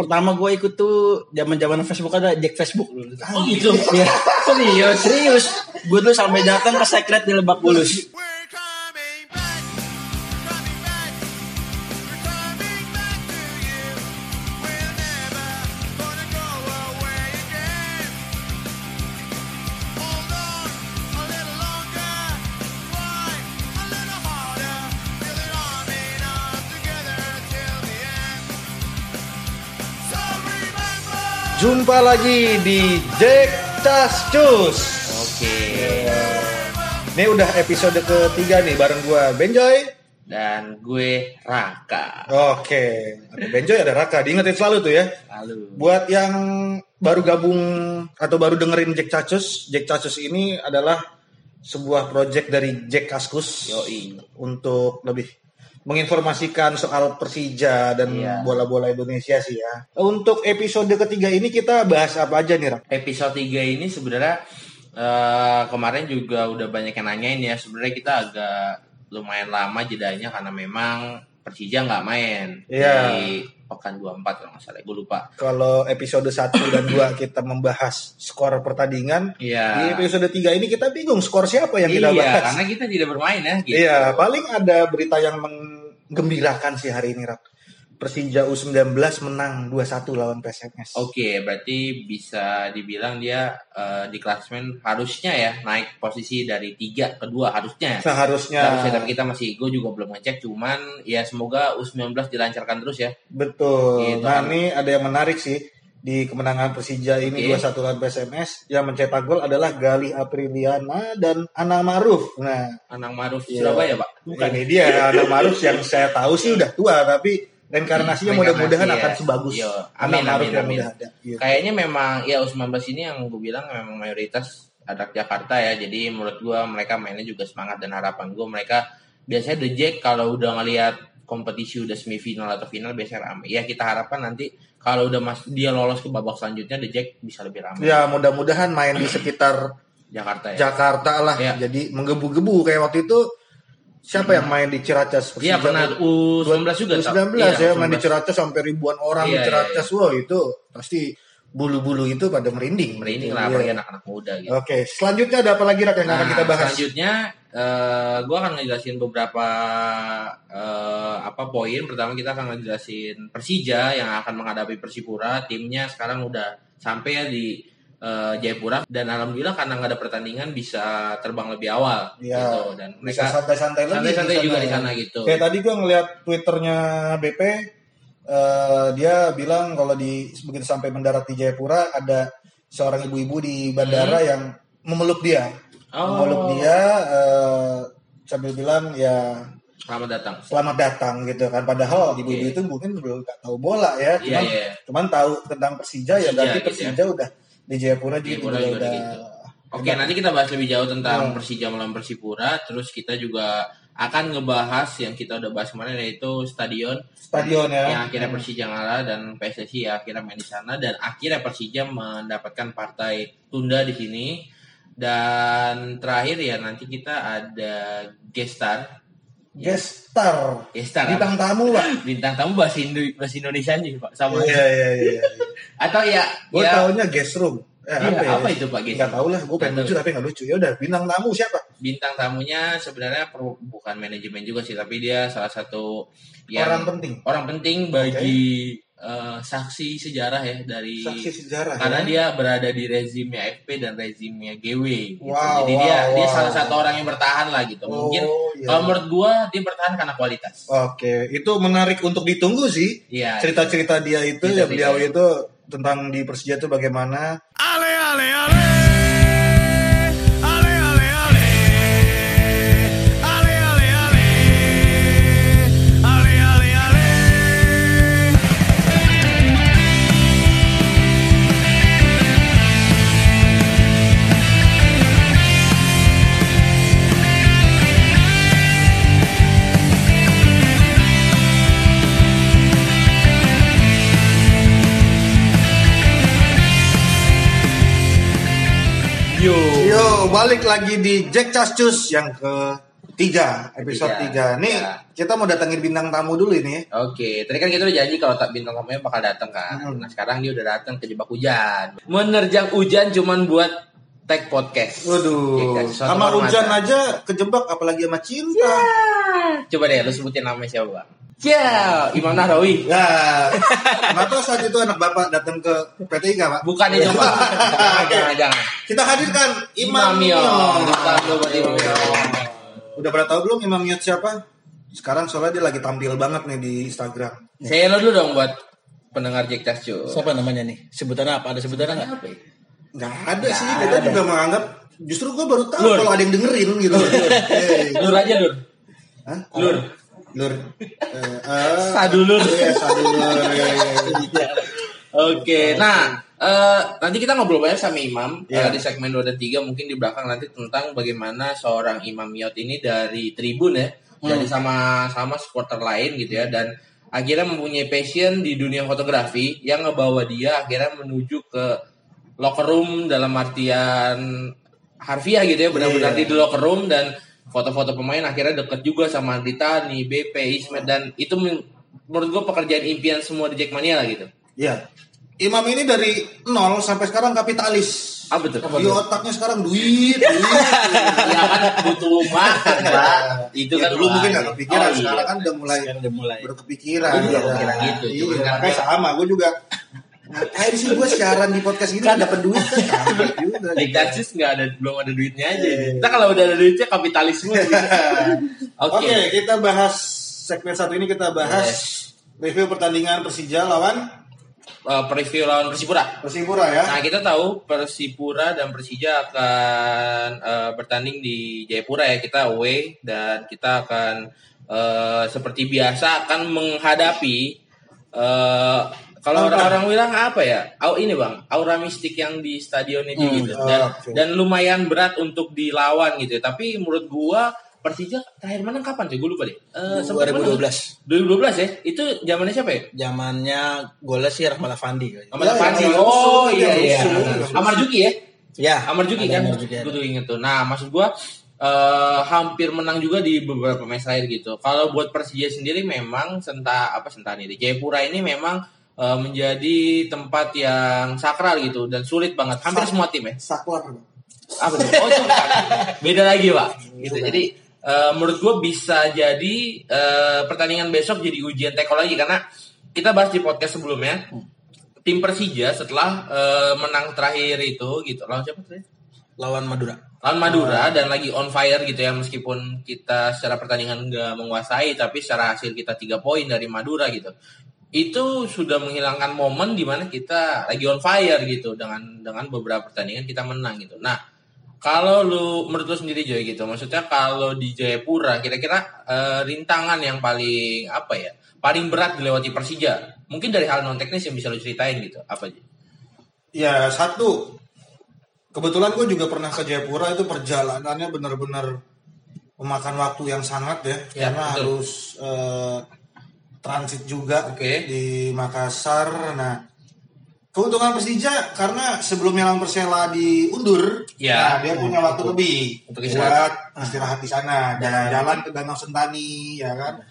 pertama gue ikut tuh zaman zaman Facebook ada Jack Facebook dulu. Oh gitu. Iya. Serius. Serius, gue tuh sampai datang ke secret di Lebak Bulus. Jumpa lagi di Jack Tas Cus. Oke. Ini udah episode ketiga nih bareng gua Benjoy. Dan gue Raka. Oke, ada Benjoy ada Raka. Diingetin selalu tuh ya. Lalu. Buat yang baru gabung atau baru dengerin Jack Cacus, Jack Cacus ini adalah sebuah project dari Jack Kaskus Yoi. untuk lebih menginformasikan soal Persija dan Iya. bola-bola Indonesia sih ya. Untuk episode ketiga ini kita bahas apa aja nih, Rak? Episode 3 ini sebenarnya eh, kemarin juga udah banyak yang nanyain ya. Sebenarnya kita agak lumayan lama jedanya karena memang Persija nggak main Iya. di pekan 24 kalau nggak salah. Gue lupa. Kalau episode 1 dan 2 kita membahas skor pertandingan, Iya. di episode 3 ini kita bingung skor siapa yang kita iya, bahas. karena kita tidak bermain ya. Gitu. Iya, paling ada berita yang menggembirakan sih hari ini, Rak. Persija U19 menang 2-1 lawan PSMS. Oke, berarti bisa dibilang dia eh, di klasmen harusnya ya naik posisi dari tiga ke dua harusnya. Seharusnya Harusnya tapi kita masih gue juga belum ngecek cuman ya semoga U19 dilancarkan terus ya. betul. Gitu. Nah, ini ada yang menarik sih di kemenangan Persija ini Oke. 2-1 lawan PSMS yang mencetak gol adalah Galih Apriliana dan Ana Maruf. Nah, Anang Maruf Iya. Surabaya, Pak. ini dia Ana Maruf yang saya tahu sih udah tua tapi reinkarnasinya Reinkarnasi mudah-mudahan ya. akan sebagus Iya. Ana Amin, Maruf amin, yang amin. ada. Iya. Kayaknya memang ya U19 ini yang gue bilang memang mayoritas anak Jakarta ya. Jadi menurut gue mereka mainnya juga semangat dan harapan gue mereka biasanya The Jack kalau udah ngelihat kompetisi udah semifinal atau final biasanya rame. Ya kita harapkan nanti kalau udah mas dia lolos ke babak selanjutnya The Jack bisa lebih ramai. Ya mudah-mudahan main di sekitar Jakarta ya. Jakarta lah. Iya. Jadi menggebu-gebu kayak waktu itu siapa yang main di Ciracas? Iya pernah U19 juga. U19 Iya, ya main di U19. Ciracas sampai ribuan orang Iya, di Ciracas. Wah itu pasti bulu-bulu itu pada merinding. Merinding lah iya. apalagi anak-anak muda gitu. Oke, selanjutnya ada apa lagi Rak yang akan Nah, kita bahas? Selanjutnya, eh gue akan ngejelasin beberapa eh, apa poin. Pertama kita akan ngejelasin Persija yang akan menghadapi Persipura. Timnya sekarang udah sampai ya di eh, Jayapura dan alhamdulillah karena nggak ada pertandingan bisa terbang lebih awal Iya. gitu dan Bisa mereka santai-santai lagi santai-santai di juga sana di ya. sana gitu. Kayak tadi gua ngeliat twitternya BP, eh, dia bilang kalau di begitu sampai mendarat di Jayapura ada seorang ibu-ibu di bandara yang memeluk dia, Hmm. Oh. memeluk dia eh, sambil bilang ya Selamat datang. selamat datang gitu kan. Padahal ibu-ibu itu mungkin belum nggak tahu bola ya, Iya, cuman iya. cuman tahu tentang Persija, ya Persija berarti gitu Persija udah di Jayapura juga, Jayapura juga juga udah. gitu. Oke, nanti kita bahas lebih jauh tentang Hmm. Persija melawan Persipura. Terus kita juga akan ngebahas yang kita udah bahas kemarin yaitu stadion Stadion ya. yang akhirnya Persija ngalah dan PSSI ya akhirnya main di sana dan akhirnya Persija mendapatkan partai tunda di sini dan terakhir ya nanti kita ada gestar Guest star. gestar Bintang tamu pak. bintang tamu bahasa, Indo- bahasa Indonesia aja pak sama Iya iya iya. atau ya Gue ya taunya guest room. Eh, Iya, apa, apa ya? itu, Pak, guest Gak tau lah, gue pengen lucu tapi gak lucu. Ya udah, bintang tamu siapa? bintang tamunya sebenarnya per- bukan manajemen juga sih tapi dia salah satu yang Orang penting. orang penting bagi eh, saksi sejarah ya dari Saksi sejarah. karena ya. dia berada di rezimnya FP dan rezimnya GW gitu. Wow, jadi wow, dia dia wow. salah satu orang yang bertahan lah gitu mungkin Oh, iya. kalau menurut gua dia bertahan karena kualitas Oke, itu menarik untuk ditunggu sih. Iya. Cerita-cerita dia itu ya Cerita-cerita. beliau itu tentang di Persija itu bagaimana. Ale, ale, ale. Yo, balik lagi di Jack Cascus yang ke tiga episode Tiga. tiga. Nih Ya. kita mau datangin bintang tamu dulu ini. ya. Oke, tadi kan kita udah janji kalau tak bintang tamunya bakal datang kan. Hmm. Nah sekarang dia udah datang kejebak hujan. Menerjang hujan cuman buat tag podcast. Waduh, Oke, suatu sama hujan aja kejebak apalagi sama cinta. Coba deh, lu sebutin namanya siapa bang? Ya, Imam Nahrawi. Nah, kenapa saat itu anak bapak datang ke PT IKA, Pak? Bukan itu bang. jangan, jangan. Kita hadirkan Imam. Mio. Yo. Udah pada tahu belum Imam Mio siapa? Sekarang soalnya dia lagi tampil banget nih di Instagram. Saya lo dulu dong buat pendengar Jack Tas Cu. Siapa namanya nih? Sebutannya apa? Ada sebutannya nggak? Ya? Nggak ada sih, kita juga menganggap justru gue baru tahu kalau ada yang dengerin gitu. Lur aja Lur. Hah? Lur. Lur. Eh, eh, Sadulur. Iya, sadulur. Iya, iya, iya. Oke, nah eh, nanti kita ngobrol banyak sama Imam Iya. eh, di segmen 2 dan 3 mungkin di belakang nanti tentang bagaimana seorang Imam Miot ini dari tribun ya, dari sama sama supporter lain gitu ya dan akhirnya mempunyai passion di dunia fotografi yang ngebawa dia akhirnya menuju ke locker room dalam artian harfiah gitu ya benar-benar Iya. di locker room dan foto-foto pemain akhirnya deket juga sama Andri Tani, BP, Ismet dan itu men- menurut gue pekerjaan impian semua di Jackmania lah gitu. Iya. Imam ini dari nol sampai sekarang kapitalis. Apa tuh? Di otaknya sekarang duit, duit. ya kan butuh makan, Pak. Itu Ya, kan dulu mungkin nggak wah. kepikiran, Oh, iya. sekarang kan udah mulai Sekarang udah mulai. berkepikiran. Gue juga ya. kepikiran gitu, Iya, kan makanya dia- sama. Gue juga ngapain sih gue siaran di podcast gini dapat duit Kampret juga. Like that's just nggak ada belum ada duitnya aja. Kita kalau udah ada duitnya kapitalisme. gitu. Oke. Oke, kita bahas segmen satu ini kita bahas Yes. review pertandingan Persija lawan Eh, preview lawan Persipura. Persipura ya. Nah kita tahu Persipura dan Persija akan eh, bertanding di Jayapura ya kita away dan kita akan eh, seperti biasa akan menghadapi eh, kalau orang-orang bilang apa ya? Au ini bang, aura mistik yang di stadion itu Hmm, gitu dan oke. dan lumayan berat untuk dilawan gitu. ya. Tapi menurut gua Persija terakhir menang kapan sih? Gue lupa deh. Eh, menang. 2012. 2012 ya? Itu zamannya siapa ya? Zamannya golnya sih Rahmat Afandi. Ahmad Ya, Afandi. yang Oh rusuh, iya yang iya. rusuh. Amar Juki ya? Ya. Amar Juki kan? Amar Juki, ada. Gue tuh inget tuh. Nah, maksud gua eh, hampir menang juga di beberapa match terakhir gitu. Kalau buat Persija sendiri memang senta apa sentani di Jayapura ini memang eh, menjadi tempat yang sakral gitu dan sulit banget. Hampir Sak- semua tim ya. Saklar. Apa tuh? Oh itu bukan. Beda lagi pak. Gitu. Jadi eh, menurut gue bisa jadi eh, pertandingan besok jadi ujian teko lagi karena kita bahas di podcast sebelumnya tim Persija setelah eh, menang terakhir itu gitu lawan siapa terakhir? Lawan Madura. lawan Madura dan lagi on fire gitu ya meskipun kita secara pertandingan nggak menguasai tapi secara hasil kita tiga poin dari Madura gitu itu sudah menghilangkan momen di mana kita lagi on fire gitu dengan dengan beberapa pertandingan kita menang gitu. Nah kalau lu menurut lu sendiri Joy gitu maksudnya kalau di Jayapura kira-kira eh, rintangan yang paling apa ya paling berat dilewati Persija? Mungkin dari hal non teknis yang bisa lu ceritain gitu apa aja? Ya satu, kebetulan gue juga pernah ke Jayapura itu perjalanannya benar-benar memakan waktu yang sangat ya, Ya, karena betul. harus eh, transit juga Oke. di Makassar. Nah, keuntungan Persija karena sebelumnya lawan Persela diundur, Ya. nah, dia punya waktu lebih Untuk buat istirahat. istirahat di sana, jalan-jalan ke Danau Sentani, ya kan?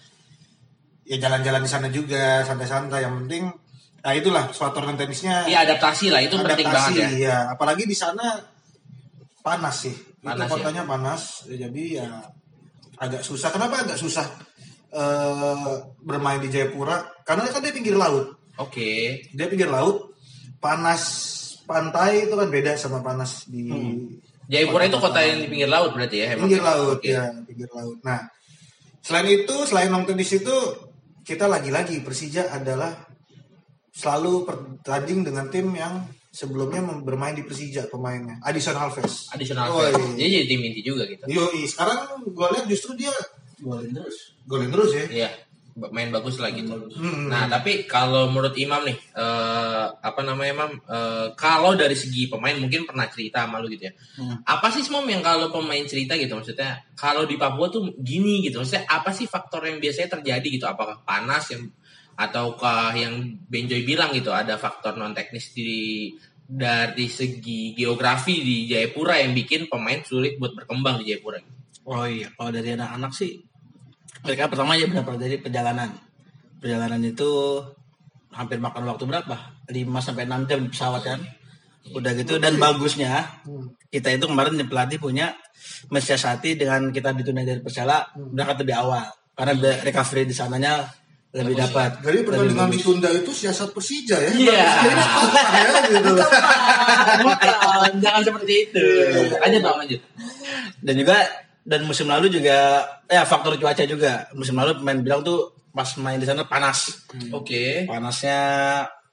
Ya jalan-jalan di sana juga, santai-santai. Yang penting, nah itulah non tenisnya Iya adaptasi lah itu penting banget ya ya. Apalagi di sana panas sih. Panas, itu kotanya panas. Ya, Jadi ya agak susah. Kenapa agak susah eh, bermain di Jayapura? Karena kan dia pinggir laut. Oke. Dia pinggir laut. Panas pantai itu kan beda sama panas di Jayapura itu kota yang di pinggir laut berarti ya? emang? pinggir laut Oke. ya, pinggir laut. Nah, selain itu, selain nonton di situ, kita lagi-lagi Persija adalah selalu bertanding dengan tim yang sebelumnya bermain di Persija pemainnya. Adison Alves. Additional Oh, fans. iya. Dia jadi tim inti juga gitu. Yoi, sekarang gue lihat justru dia Golin terus. golin terus ya. Iya, main bagus lah gitu. Hmm. Nah, tapi kalau menurut Imam nih, eh, apa namanya Imam? Eh, kalau dari segi pemain mungkin pernah cerita sama lu gitu ya. Hmm. Apa sih Imam yang kalau pemain cerita gitu maksudnya? Kalau di Papua tuh gini gitu. Maksudnya apa sih faktor yang biasanya terjadi gitu? Apakah panas yang ataukah yang Benjoy bilang gitu ada faktor non teknis di dari segi geografi di Jayapura yang bikin pemain sulit buat berkembang di Jayapura. Oh iya, kalau dari anak-anak sih mereka pertama ya berapa dari perjalanan. Perjalanan itu hampir makan waktu berapa? 5 sampai 6 jam di pesawat kan. Udah gitu dan bagusnya kita itu kemarin di pelatih punya mensiasati dengan kita ditunda dari Persela berangkat lebih awal karena recovery di sananya lebih dapat. Jadi pertandingan bagus. ditunda itu siasat Persija ya. Iya. Jadi spontan ya gitu. Bukan, jangan seperti itu. Lanjut bang, lanjut. dan juga dan musim lalu juga ya faktor cuaca juga musim lalu pemain bilang tuh pas main di sana panas Oke. panasnya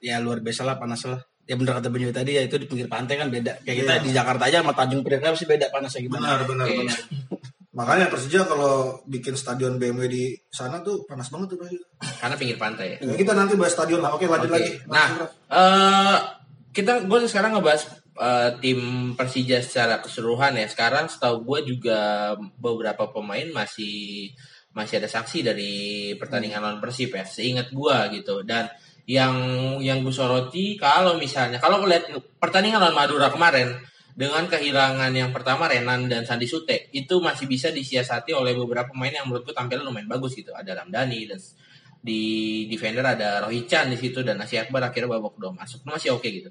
ya luar biasa lah panas lah ya bener kata Benyu tadi ya itu di pinggir pantai kan beda kayak kita Iya. di Jakarta aja sama Tanjung Priok kan pasti beda panasnya gimana Benar, benar, Oke. benar. Makanya Persija kalau bikin stadion BMW di sana tuh panas banget tuh. Karena pinggir pantai ya. Kita nanti bahas stadion lah. Oke, lanjut Oke. lagi. Nah, eh kita gue sekarang ngebahas eh, tim Persija secara keseluruhan ya. Sekarang setahu gue juga beberapa pemain masih masih ada saksi dari pertandingan lawan Persib ya. Seingat gue gitu. Dan yang yang gue soroti kalau misalnya kalau lihat pertandingan lawan Madura kemarin dengan kehilangan yang pertama Renan dan Sandi Sute itu masih bisa disiasati oleh beberapa pemain yang menurutku tampilnya lumayan bagus gitu. Ada Ramdhani dan di defender ada Roy Chan di situ dan Asia Akbar akhirnya babak kedua masuk Itu masih oke gitu.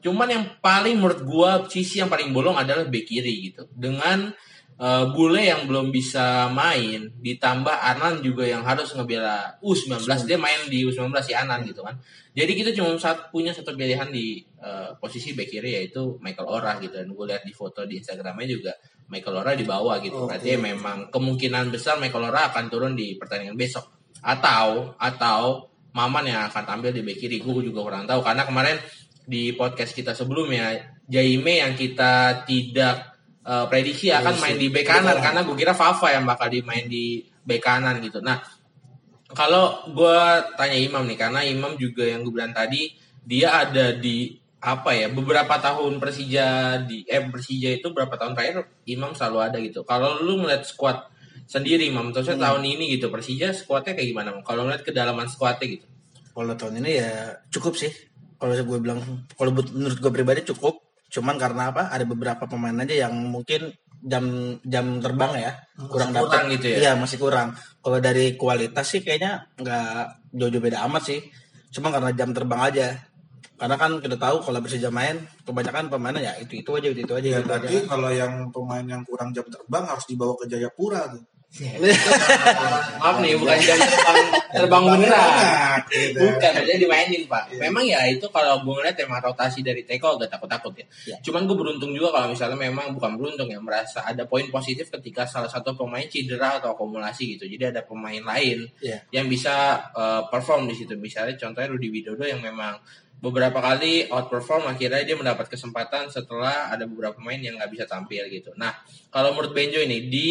Cuman yang paling menurut gua sisi yang paling bolong adalah bek kiri gitu. Dengan eh, Bule yang belum bisa main ditambah Anan juga yang harus ngebela U19 dia main di U19 si Anan gitu kan. Jadi kita cuma saat punya satu pilihan di eh, posisi bek kiri yaitu Michael Ora gitu dan gue lihat di foto di Instagramnya juga Michael Ora di bawah gitu. Oke. Berarti memang kemungkinan besar Michael Ora akan turun di pertandingan besok atau atau Maman yang akan tampil di bek kiri. Gue juga kurang tahu karena kemarin di podcast kita sebelumnya Jaime yang kita tidak eh, prediksi akan main di bek kanan karena gue kira Fafa yang bakal dimain di bek kanan gitu. Nah, kalau gue tanya Imam nih karena Imam juga yang gue bilang tadi dia ada di apa ya beberapa tahun Persija di eh Persija itu berapa tahun terakhir Imam selalu ada gitu. Kalau lu ngeliat squad sendiri Imam, terusnya tahun ini gitu Persija squadnya kayak gimana? Mam? Kalau ngeliat kedalaman squadnya gitu. kalau tahun ini ya cukup sih kalau gue bilang kalau but- menurut gue pribadi cukup cuman karena apa ada beberapa pemain aja yang mungkin jam jam terbang ya kurang kurang dapat gitu ya? iya masih kurang kalau dari kualitas sih kayaknya nggak jauh-jauh beda amat sih cuma karena jam terbang aja karena kan kita tahu kalau Persija main kebanyakan pemainnya ya itu itu aja itu itu aja Ya gitu berarti aja. kalau yang pemain yang kurang jam terbang harus dibawa ke Jayapura tuh. Maaf nih bukan jam terbang terbang beneran. Gitu. Bukan aja dimainin pak. Memang ya itu kalau gue ngeliat emang rotasi dari Teko agak takut-takut ya. Iya. Cuman gue beruntung juga kalau misalnya memang bukan beruntung ya merasa ada poin positif ketika salah satu pemain cedera atau akumulasi gitu. Jadi ada pemain lain Iya. yang bisa uh, perform di situ. Misalnya contohnya Rudi Widodo yang memang beberapa kali outperform akhirnya dia mendapat kesempatan setelah ada beberapa pemain yang nggak bisa tampil gitu. Nah kalau menurut Benjo ini di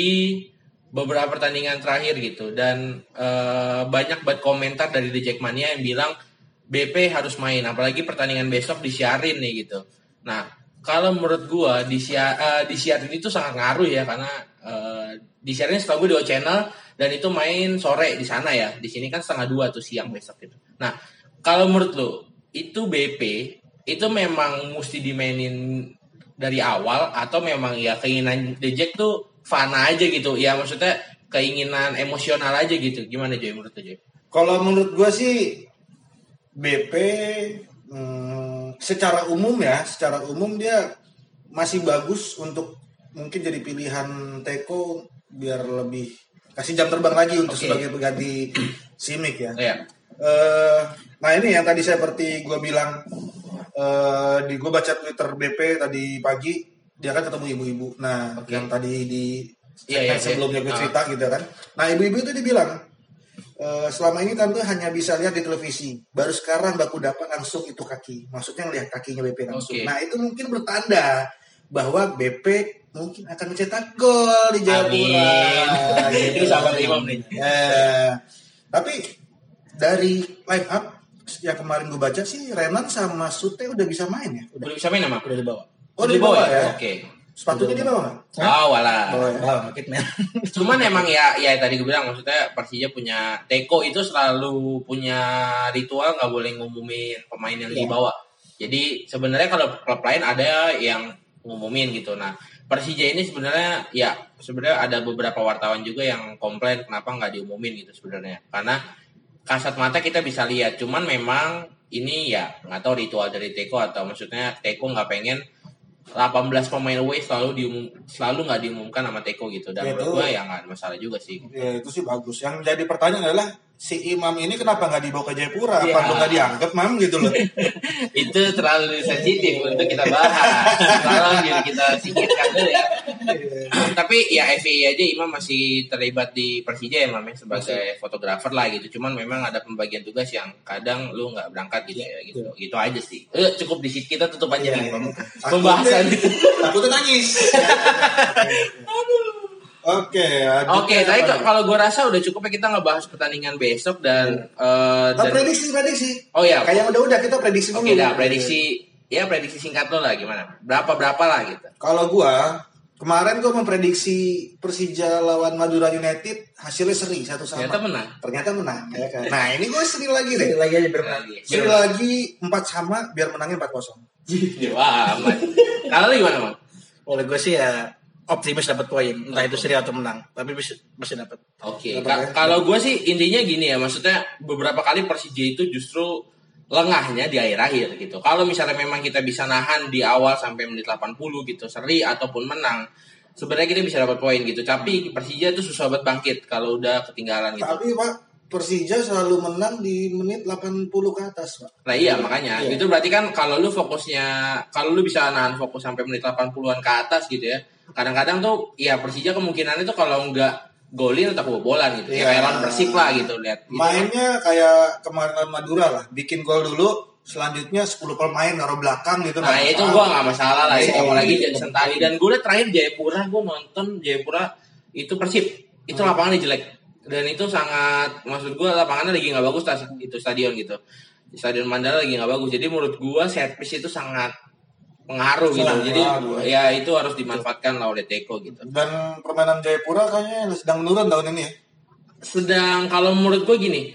beberapa pertandingan terakhir gitu dan eh, banyak banget komentar dari The Jackmania yang bilang BP harus main apalagi pertandingan besok disiarin nih gitu. Nah kalau menurut gua disia- eh, disiarin itu sangat ngaruh ya karena eh, disiarin setahu gue di O Channel dan itu main sore di sana ya. Di sini kan setengah dua tuh siang besok gitu. Nah kalau menurut lo itu BP itu memang mesti dimainin dari awal atau memang ya keinginan The Jack tuh fana aja gitu ya maksudnya keinginan emosional aja gitu gimana Joy menurut Joy? Kalau menurut gua sih BP hmm, secara umum ya, secara umum dia masih bagus untuk mungkin jadi pilihan Teko biar lebih kasih jam terbang lagi untuk Oke. sebagai pengganti Simic ya. Ya Eh, nah ini yang tadi saya seperti gue bilang eh, di gue baca Twitter BP tadi pagi dia kan ketemu ibu-ibu. Nah Oke. yang tadi di Iya, iya, segmen sebelumnya gue iya. cerita gitu kan. Nah ibu-ibu itu dibilang eh, selama ini tante hanya bisa lihat di televisi. Baru sekarang baku dapat langsung itu kaki. Maksudnya ngelihat kakinya BP langsung. Oke. Nah itu mungkin bertanda bahwa BP mungkin akan mencetak gol di Jayapura. Gitu. Ini sahabat Imam nih. Ya. Tapi dari line up yang kemarin gue baca sih Renan sama Sute udah bisa main ya. udah bisa main sama udah dibawa Oh, di bawah ya? oke Sepatunya dia bawa nggak? oh walah Bawa ya? Men. Cuman emang ya ya tadi gue bilang maksudnya Persija punya Teko itu selalu punya ritual nggak boleh ngumumin pemain yang Iya. dibawa. Jadi sebenarnya kalau klub lain ada yang ngumumin gitu. Nah, Persija ini sebenarnya ya sebenarnya ada beberapa wartawan juga yang komplain kenapa nggak diumumin gitu sebenarnya. Karena kasat mata kita bisa lihat, cuman memang ini ya nggak tahu ritual dari Teko atau maksudnya Teko nggak pengen 18 pemain away selalu diumum selalu nggak diumumkan sama Teko gitu dan Ya, menurut gua ya nggak masalah juga sih. Ya itu sih bagus. Yang jadi pertanyaan adalah si Imam ini kenapa nggak dibawa ke Jayapura? Iya. Apa lu nggak dianggap mam gitu loh? itu terlalu sensitif untuk kita bahas. Tolong diri kita singkirkan dulu ya. Tapi ya FPI aja Imam masih terlibat di Persija ya Mam ya, sebagai fotografer lah gitu. Cuman memang ada pembagian tugas yang kadang lu nggak berangkat gitu ya gitu. Gitu aja sih. Eh, cukup di situ kita tutup aja nih Pem- pembahasan itu. Takutnya nangis. Oke. Oke, tapi kalau gue rasa udah cukup ya kita ngebahas pertandingan besok dan eh, Nah, dan prediksi prediksi. Oh ya, Kayak udah-udah kita prediksi dulu. Oke, dah prediksi ya prediksi singkat lo lah gimana? Berapa berapa lah gitu. Kalau gua kemarin gua memprediksi Persija lawan Madura United hasilnya seri satu sama. Ternyata menang. Ternyata menang ya kan. Nah, ini gua seri lagi deh. Seri lagi aja. Lagi. Seri lagi 4 sama biar menangnya 4-0. Wah, aman. Kalau lu gimana, Bang? Oleh gue sih ya optimis dapat poin, entah itu seri atau menang, tapi pasti pasti dapat. Oke, ya? ka- kalau gue sih intinya gini ya, maksudnya beberapa kali Persija itu justru lengahnya di akhir-akhir gitu. Kalau misalnya memang kita bisa nahan di awal sampai menit 80 gitu, seri ataupun menang, sebenarnya kita bisa dapat poin gitu. Tapi Persija itu susah banget bangkit kalau udah ketinggalan gitu. Tapi Pak Persija selalu menang di menit 80 ke atas, Pak. Nah iya makanya Iya. itu berarti kan kalau lu fokusnya kalau lu bisa nahan fokus sampai menit 80-an ke atas gitu ya. Kadang-kadang tuh ya Persija kemungkinannya tuh kalau nggak golin atau kebobolan gitu. Ya Iya. kayak lawan Persib lah gitu lihat. gitu. Mainnya kayak kemarin lawan Madura lah, bikin gol dulu, selanjutnya 10 pemain naruh belakang gitu. Nah itu gua nggak masalah lah itu Iya. apalagi Jackson tadi dan gue terakhir Jayapura gue nonton Jayapura itu Persib itu Hmm. lapangannya jelek dan itu sangat maksud gue lapangannya lagi nggak bagus tas itu stadion gitu. Stadion Mandala lagi nggak bagus. Jadi menurut gua set piece itu sangat pengaruh gitu. Sangat jadi ya itu harus dimanfaatkan lah oleh Teko gitu. Dan permainan Jayapura kayaknya sedang menurun tahun ini ya. sedang kalau menurut gue gini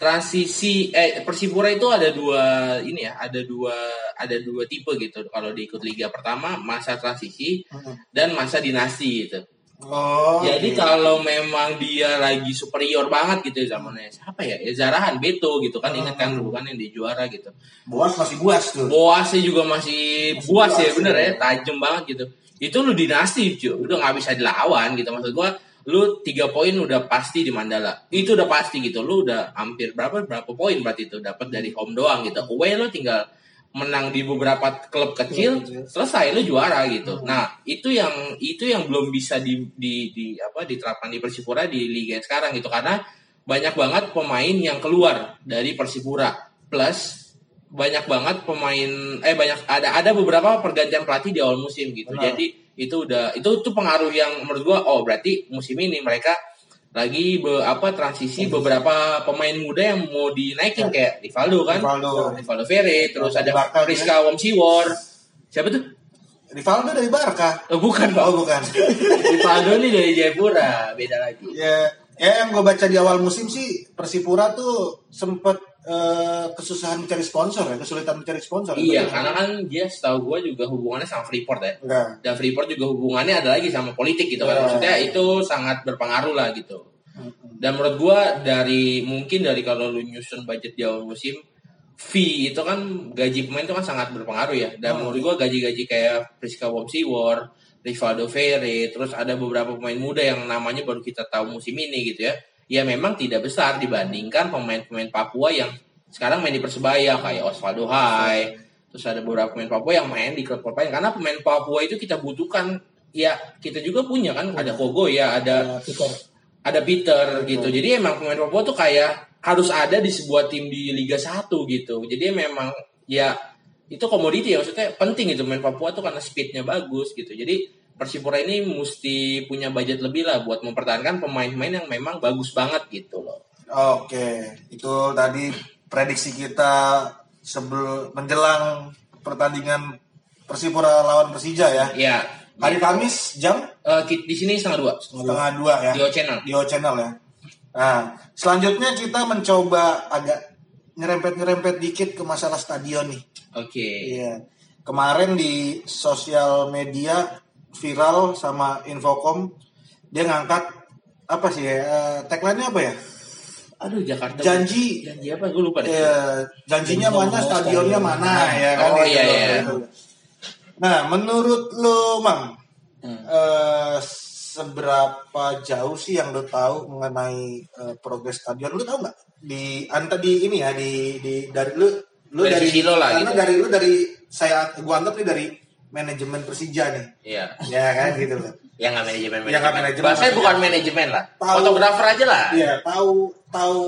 transisi eh Persipura itu ada dua ini ya ada dua ada dua tipe gitu. Kalau diikut liga pertama masa transisi dan masa dinasti gitu Oh. jadi oke. kalau memang dia lagi superior banget gitu ya zamannya siapa ya ya Zarahan Beto gitu kan ingat kan dulu kan yang di juara gitu Boas masih buas tuh. Boasnya juga masih Masih buas ya buas, bener ya. ya tajam banget gitu itu lu dinasti cuy udah nggak bisa dilawan gitu maksud gua lu tiga poin udah pasti di Mandala itu udah pasti gitu lu udah hampir berapa berapa poin berarti itu dapat dari home doang gitu away lu tinggal menang di beberapa klub kecil kecil. selesai lu juara gitu nah itu yang itu yang belum bisa di, di, di apa diterapkan di Persipura di liga sekarang gitu karena banyak banget pemain yang keluar dari Persipura plus banyak banget pemain eh banyak ada ada beberapa pergantian pelatih di awal musim gitu. Benar. Jadi itu udah itu itu pengaruh yang menurut gua oh berarti musim ini mereka lagi be, apa transisi beberapa pemain muda yang mau dinaikin kayak Rivaldo kan. Rivaldo. Rivaldo Ferre, terus ada Barca, Rizka Womsiwor. Siapa tuh? Rivaldo dari Barca. Oh, bukan, Pak. Oh bukan. Rivaldo ini dari Jayapura, beda lagi. ya, ya yang gue baca di awal musim sih Persipura tuh sempet eh, kesusahan mencari sponsor ya, kesulitan mencari sponsor. Iya, Betul. karena kan dia setahu gua juga hubungannya sama Freeport ya. Enggak. dan Freeport juga hubungannya ada lagi sama politik gitu kan Ya. maksudnya itu sangat berpengaruh lah gitu dan menurut gua dari mungkin dari kalau lu nyusun budget di awal musim fee itu kan gaji pemain itu kan sangat berpengaruh ya dan menurut gua gaji-gaji kayak Priska Womsiwor Rivaldo Ferre terus ada beberapa pemain muda yang namanya baru kita tahu musim ini gitu ya ya memang tidak besar dibandingkan pemain-pemain Papua yang sekarang main di Persebaya kayak Osvaldo Hai. Terus ada beberapa pemain Papua yang main di klub-klub lain karena pemain Papua itu kita butuhkan ya kita juga punya kan. Ada Kogo ya ada ada Peter gitu. Jadi emang pemain Papua tuh kayak harus ada di sebuah tim di Liga 1 gitu. Jadi memang ya itu komoditi ya. Maksudnya penting gitu pemain Papua tuh karena speednya bagus gitu. Jadi Persipura ini mesti punya budget lebih lah buat mempertahankan pemain-pemain yang memang bagus banget gitu loh Oke, itu tadi prediksi kita sebelum menjelang pertandingan Persipura lawan Persija ya. ya Hari Kamis jam ki- di sini setengah dua setengah dua ya. di O Channel di O Channel ya. Nah, selanjutnya kita mencoba agak nyerempet-nyerempet dikit ke masalah stadion nih. oke Iya. kemarin di sosial media viral sama Infocom dia ngangkat apa sih ya eh, tagline-nya apa ya? Aduh Jakarta. Janji Janji apa? Gue lupa deh. eh, janjinya mana stadionnya mana ya kan Oh, gitu. iya, iya. Nah, menurut lo, Mang, Hmm. eh, seberapa jauh sih yang lo tahu mengenai eh, progres stadion? Lo tahu nggak di anta di ini ya di di dari lu lu Dari dari, lo lah, karena gitu. dari lu dari saya gua anggap nih dari manajemen Persija nih, Iya. ya kan gitu loh. Yang nggak manajemen Yang nggak manajemen. Bahasanya bukan manajemen lah. Tahu. Fotografer aja lah. Iya, tahu tahu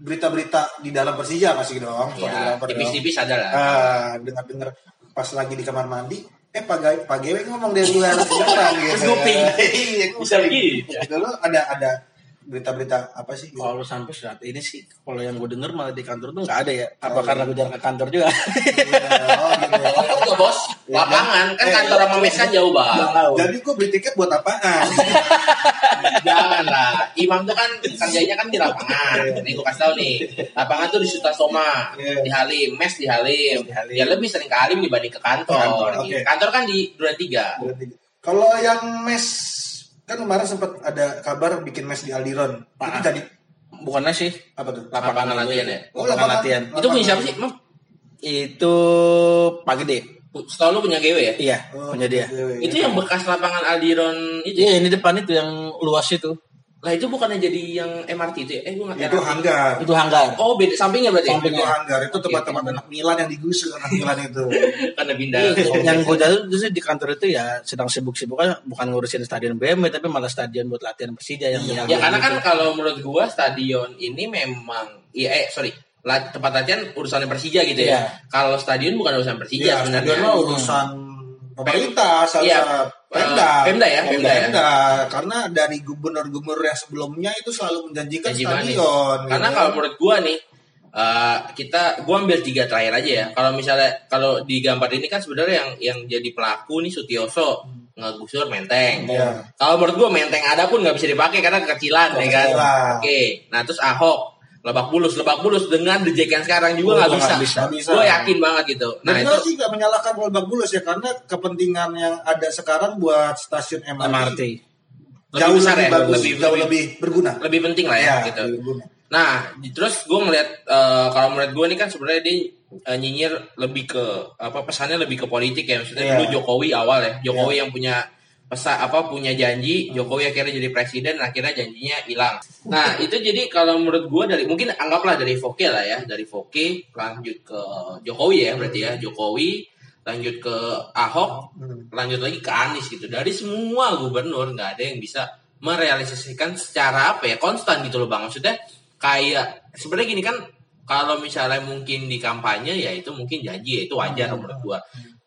berita-berita di dalam Persija pasti dong. Ya, dong. tipis-tipis ada lah. Ah, dengar-dengar pas lagi di kamar mandi, eh Pak Gawe, Pak Gawe ngomong dari luar beneran gitu. Terus nguping. Iya, Bisa begitu. Dulu ada ada berita-berita apa sih? gitu? Kalau sampai saat ini sih, kalau yang gue denger malah di kantor tuh nggak ada ya. Apa karena gue jarang ke kantor juga? Iya, oh gitu. Oh, enggak bos, lapangan kan kantor sama mes kan jauh banget. Jadi kok beli tiket buat apaan? Jangan lah, Imam tuh kan kerjanya kan di lapangan. Nih gue kasih tau nih, lapangan tuh di Sutasoma, Iya. di Halim, mes di Halim. Di Halim. Ya lebih sering ke Halim dibanding ke kantor. Kantor, oke. Kantor kan di Duren Tiga. Kalau yang mes kan kemarin sempat ada kabar bikin mes di Aldiron. Itu Ah. jadi Bukannya sih apa tuh? Lapangan latihan ya. Oh, lapangan lapangan- latihan. Itu punya siapa sih? Mam, Itu Pak Gede. setahu lu punya GW ya? Iya, Oh, punya dia. iya, Itu iya. yang bekas lapangan Aldiron itu. Iya, ini depan itu yang luas itu. Lah itu bukannya jadi yang MRT itu ya? Eh gue nggak itu hanggar. Itu hanggar. Oh beda sampingnya berarti. Samping. Itu hanggar itu tempat-tempat anak Milan yang digusur anak Milan itu. Karena pindah. Iya, yang gue tahu justru di kantor itu ya sedang sibuk-sibuknya bukan ngurusin stadion BMW tapi malah stadion buat latihan Persija yang yang- Ya karena kan gitu. kalau menurut gua stadion ini memang iya eh sorry tempat latihan urusannya Persija gitu ya. Iya. Kalau stadion bukan urusan Persija Iya, sebenarnya. stadion mah urusan pemerintah, salah Iya. Pemda. Pemda ya, Pemda ya. Pemda. Karena dari gubernur-gubernur yang sebelumnya itu selalu menjanjikan Janji stadion. Karena gitu. kalau menurut gua nih eh, kita gua ambil tiga terakhir aja ya. Kalau misalnya kalau di gambar ini kan sebenarnya yang yang jadi pelaku nih Sutioso ngegusur menteng. Iya. Kalau menurut gua menteng ada pun nggak bisa dipakai karena kekecilan ya kan. Oke. Nah terus Ahok Lebak Bulus, Lebak Bulus dengan The Jack yang sekarang juga nggak Oh, bisa. bisa. Bisa. Gue yakin banget gitu. Nah, Nah itu sih nggak menyalahkan Lebak Bulus ya karena kepentingan yang ada sekarang buat stasiun MRT, MRT. jauh Lebih besar lebih ya, bagus, lebih- jauh lebih- lebih berguna. lebih penting lah ya, Iya, gitu. Nah, terus gue ngeliat eh, kalau menurut gue ini kan sebenarnya dia eh, nyinyir lebih ke apa pesannya lebih ke politik ya. Maksudnya Iya. dulu Jokowi awal ya, Jokowi yang punya pesan apa punya janji, Jokowi akhirnya jadi presiden, akhirnya janjinya hilang. Nah, itu jadi kalau menurut gue dari mungkin anggaplah dari Foke lah ya, dari Foke lanjut ke Jokowi ya berarti ya, Jokowi lanjut ke Ahok, Hmm. lanjut lagi ke Anies gitu. Dari semua gubernur nggak ada yang bisa merealisasikan secara apa ya konstan gitu loh bang. Maksudnya kayak sebenarnya gini kan kalau misalnya mungkin di kampanye ya itu mungkin janji ya itu wajar menurut gua.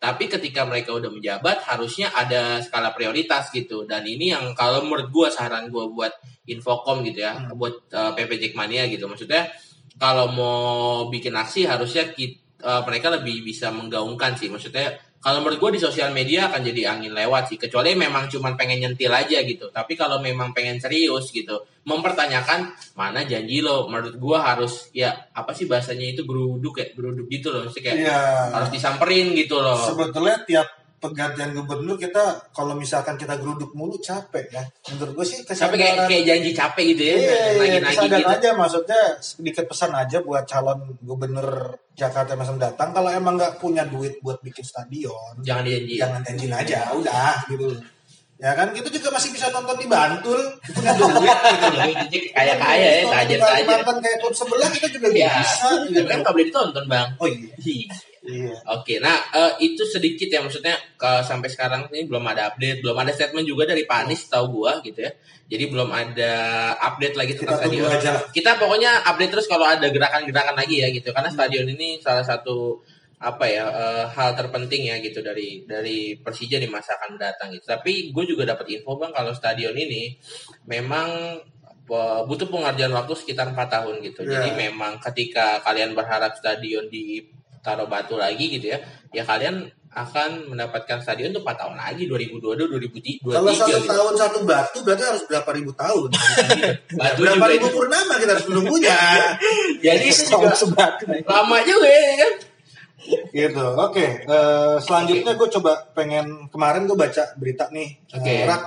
Tapi ketika mereka udah menjabat harusnya ada skala prioritas gitu. Dan ini yang kalau menurut gua saran gua buat Infocom gitu ya, buat uh, PP Jackmania gitu. Maksudnya kalau mau bikin aksi harusnya kit- uh, mereka lebih bisa menggaungkan sih. Maksudnya kalau menurut gue di sosial media akan jadi angin lewat sih. Kecuali memang cuma pengen nyentil aja gitu. Tapi kalau memang pengen serius gitu, mempertanyakan mana janji lo. Menurut gue harus ya apa sih bahasanya itu geruduk ya, geruduk gitu loh. Maksudnya kayak Iya. harus disamperin gitu loh. Sebetulnya tiap pergantian gubernur kita kalau misalkan kita geruduk mulu capek ya. Menurut gue sih Tapi kayak kesadaran kayak janji capek gitu ya, Iya, nagih-nagih kesadaran gitu. aja maksudnya sedikit pesan aja buat calon gubernur Jakarta masa datang kalau emang nggak punya duit buat bikin stadion Jangan dijanji. jangan janjin aja udah gitu ya kan kita juga masih bisa nonton di Bantul punya duit gitu loh Kayak kaya ya, tajir tajir. Kayak klub sebelah kita juga Ya, bisa tapi gitu. kan nggak boleh ditonton bang. oh iya Hi. Iya Oke, nah eh, itu sedikit ya maksudnya ke sampai sekarang ini belum ada update, belum ada statement juga dari Pak Anies tahu gua gitu ya. Jadi belum ada update lagi kita tentang tunggu stadion. aja Kita pokoknya update terus kalau ada gerakan-gerakan lagi ya gitu. Karena stadion ini salah satu apa ya eh, hal terpenting ya gitu dari dari Persija di masa akan mendatang gitu. Tapi gue juga dapat info bang kalau stadion ini memang butuh pengerjaan waktu sekitar empat tahun gitu. Ya. Jadi memang ketika kalian berharap stadion ditaruh batu lagi gitu ya, ya kalian akan mendapatkan stadion tuh 4 tahun lagi 2022 2023 kalau satu gitu. tahun satu batu berarti harus berapa ribu tahun Batu berapa ribu itu. purnama kita harus menunggunya Jadi itu juga Setahun sebat. lama juga ya kan. gitu. Oke, eh, selanjutnya gue coba pengen kemarin gue baca berita nih. Oke. Eh, Rak,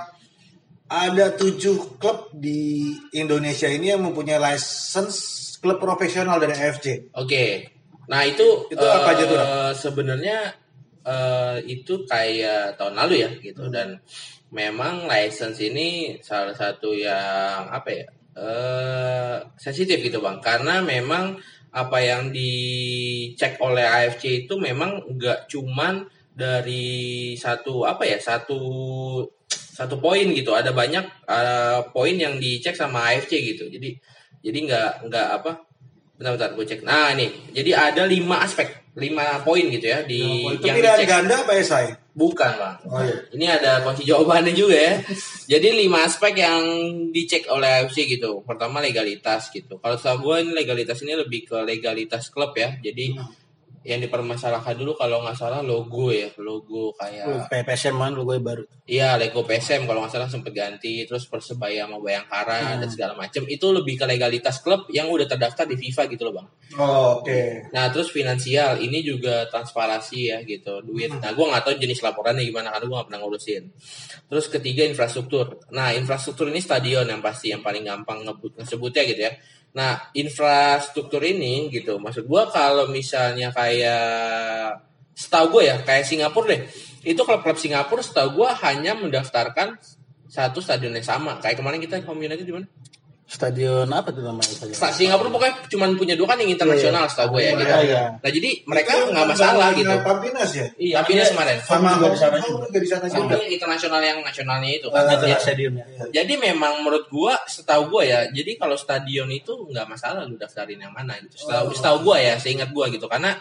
ada tujuh klub di Indonesia ini yang mempunyai license klub profesional dari AFC. Oke. Nah, itu Itu apa aja tuh, eh, Sebenarnya eh, itu kayak tahun lalu ya gitu Hmm. dan memang license ini salah satu yang apa ya? eh sensitif gitu, Bang. Karena memang apa yang dicek oleh AFC itu memang nggak cuman dari satu apa ya? Satu satu poin gitu. Ada banyak eh, poin yang dicek sama AFC gitu. Jadi jadi nggak nggak apa bentar-bentar gue cek. Nah ini. Jadi ada lima aspek lima poin gitu ya di itu yang pilihan dicek. ganda apa SI? bukan bang. Oh, iya. ini ada kunci jawabannya juga ya. Jadi lima aspek yang dicek oleh AFC gitu. Pertama legalitas gitu. Kalau setahu gue ini legalitas ini lebih ke legalitas klub ya. Jadi yang dipermasalahkan dulu kalau nggak salah logo ya logo kayak PPSM kan logo baru. Iya, Lego PSM kalau nggak salah sempet ganti, terus Persebaya sama Bayangkara dan segala macem. Itu lebih ke legalitas klub yang udah terdaftar di FIFA gitu loh bang. Oh, Oke. Nah terus finansial ini juga transparansi ya gitu duit. Nah gue nggak tahu jenis laporannya gimana karena gue nggak pernah ngurusin. Terus ketiga infrastruktur. Nah infrastruktur ini stadion yang pasti yang paling gampang ngebut ngesebutnya gitu ya. Nah infrastruktur ini gitu maksud gue kalau misalnya kayak setahu gue ya kayak Singapura deh itu klub-klub Singapura setahu gue hanya mendaftarkan satu stadion yang sama kayak kemarin kita Home United di mana? Stadion apa tuh namanya stadion? Sa- Singapura pokoknya cuma punya dua kan yang internasional setahu gue ya gitu. Iya, iya. Nah jadi mereka nggak masalah gitu. Pampinas ya? Iya, tapi ini kemarin. Sama juga di sana juga. juga di sana juga. Internasional yang nasionalnya itu kan. Itu Jadi- ya stadiumnya. Jadi memang menurut gua, setahu gua ya, jadi kalau stadion itu nggak masalah lu daftarin yang mana gitu. Setahu, setahu gua ya, seingat gua gitu, karena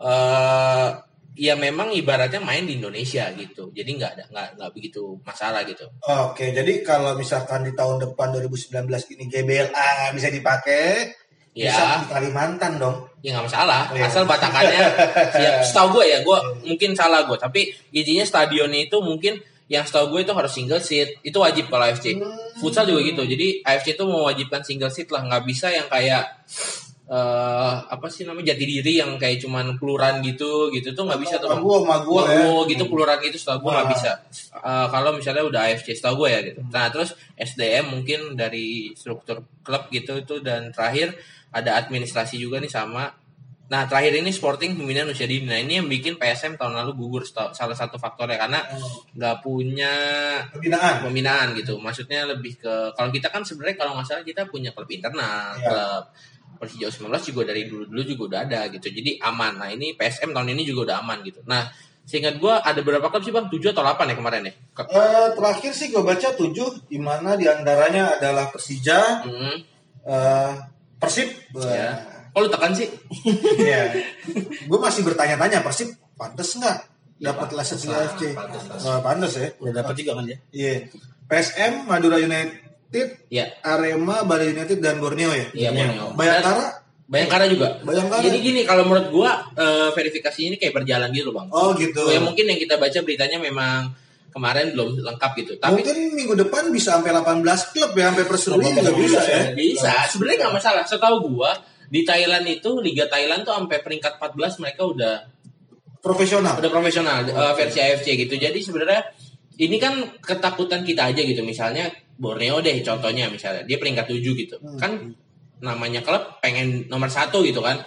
eh ya memang ibaratnya main di Indonesia gitu. Jadi nggak ada nggak nggak begitu masalah gitu. Oke, jadi kalau misalkan di tahun depan 2019 ini GBLA nggak bisa dipakai, Ya. bisa di Kalimantan dong. Ya nggak masalah, Iya. asal batakannya. ya, setahu gua ya, gua mungkin salah gua, tapi intinya stadionnya itu mungkin yang setahu gue itu harus single seat itu wajib kalau AFC futsal juga gitu jadi AFC itu mewajibkan single seat lah nggak bisa yang kayak eh apa sih namanya jati diri yang kayak cuman peluran gitu gitu tuh nggak bisa tuh. Gua sama gua ya. Gitu peluran gitu setahu gue nggak Ah. bisa Eh, kalau misalnya udah AFC setahu gue ya gitu nah terus SDM mungkin dari struktur klub gitu itu dan terakhir ada administrasi juga nih sama nah terakhir ini Sporting pembinaan usia dini nah ini yang bikin PSM tahun lalu gugur setahu- salah satu faktornya karena nggak punya Pembinaan. pembinaan gitu maksudnya lebih ke kalau kita kan sebenarnya kalau nggak salah kita punya klub internal Iya. klub Persija 19 juga dari dulu-dulu juga udah ada gitu jadi aman nah ini PSM tahun ini juga udah aman gitu nah seingat gua ada berapa klub sih bang 7 atau 8 ya kemarin ya Ke- Eh, terakhir sih gue baca tujuh, di mana di antaranya adalah Persija, Hmm, eh, Persib. ya. Oh lu tekan sih? Iya. gue masih bertanya-tanya Persib pantas nggak Ya, dapat lisensi AFC? Wah, pantas ya. Udah dapat juga kan ya. Iya. PSM, Madura United, Iya. Arema, Bali United dan Borneo ya. Iya, Borneo. Bayangkara. Bayangkara juga. Bayangkara. Jadi gini kalau menurut gua eh, verifikasi ini kayak berjalan gitu bang. Oh gitu. Ya mungkin yang kita baca beritanya memang kemarin belum lengkap gitu. Tapi Mungkin minggu depan bisa sampai 18 klub ya, sampai perseruan juga bisa ya. Bisa, sebenarnya nggak masalah. Setahu gua di Thailand itu Liga Thailand tuh sampai peringkat 14 mereka udah Profesional. udah profesional eh, versi AFC gitu. Jadi sebenarnya ini kan ketakutan kita aja gitu. Misalnya Borneo deh contohnya misalnya dia peringkat 7 gitu. Kan namanya klub pengen nomor satu gitu kan.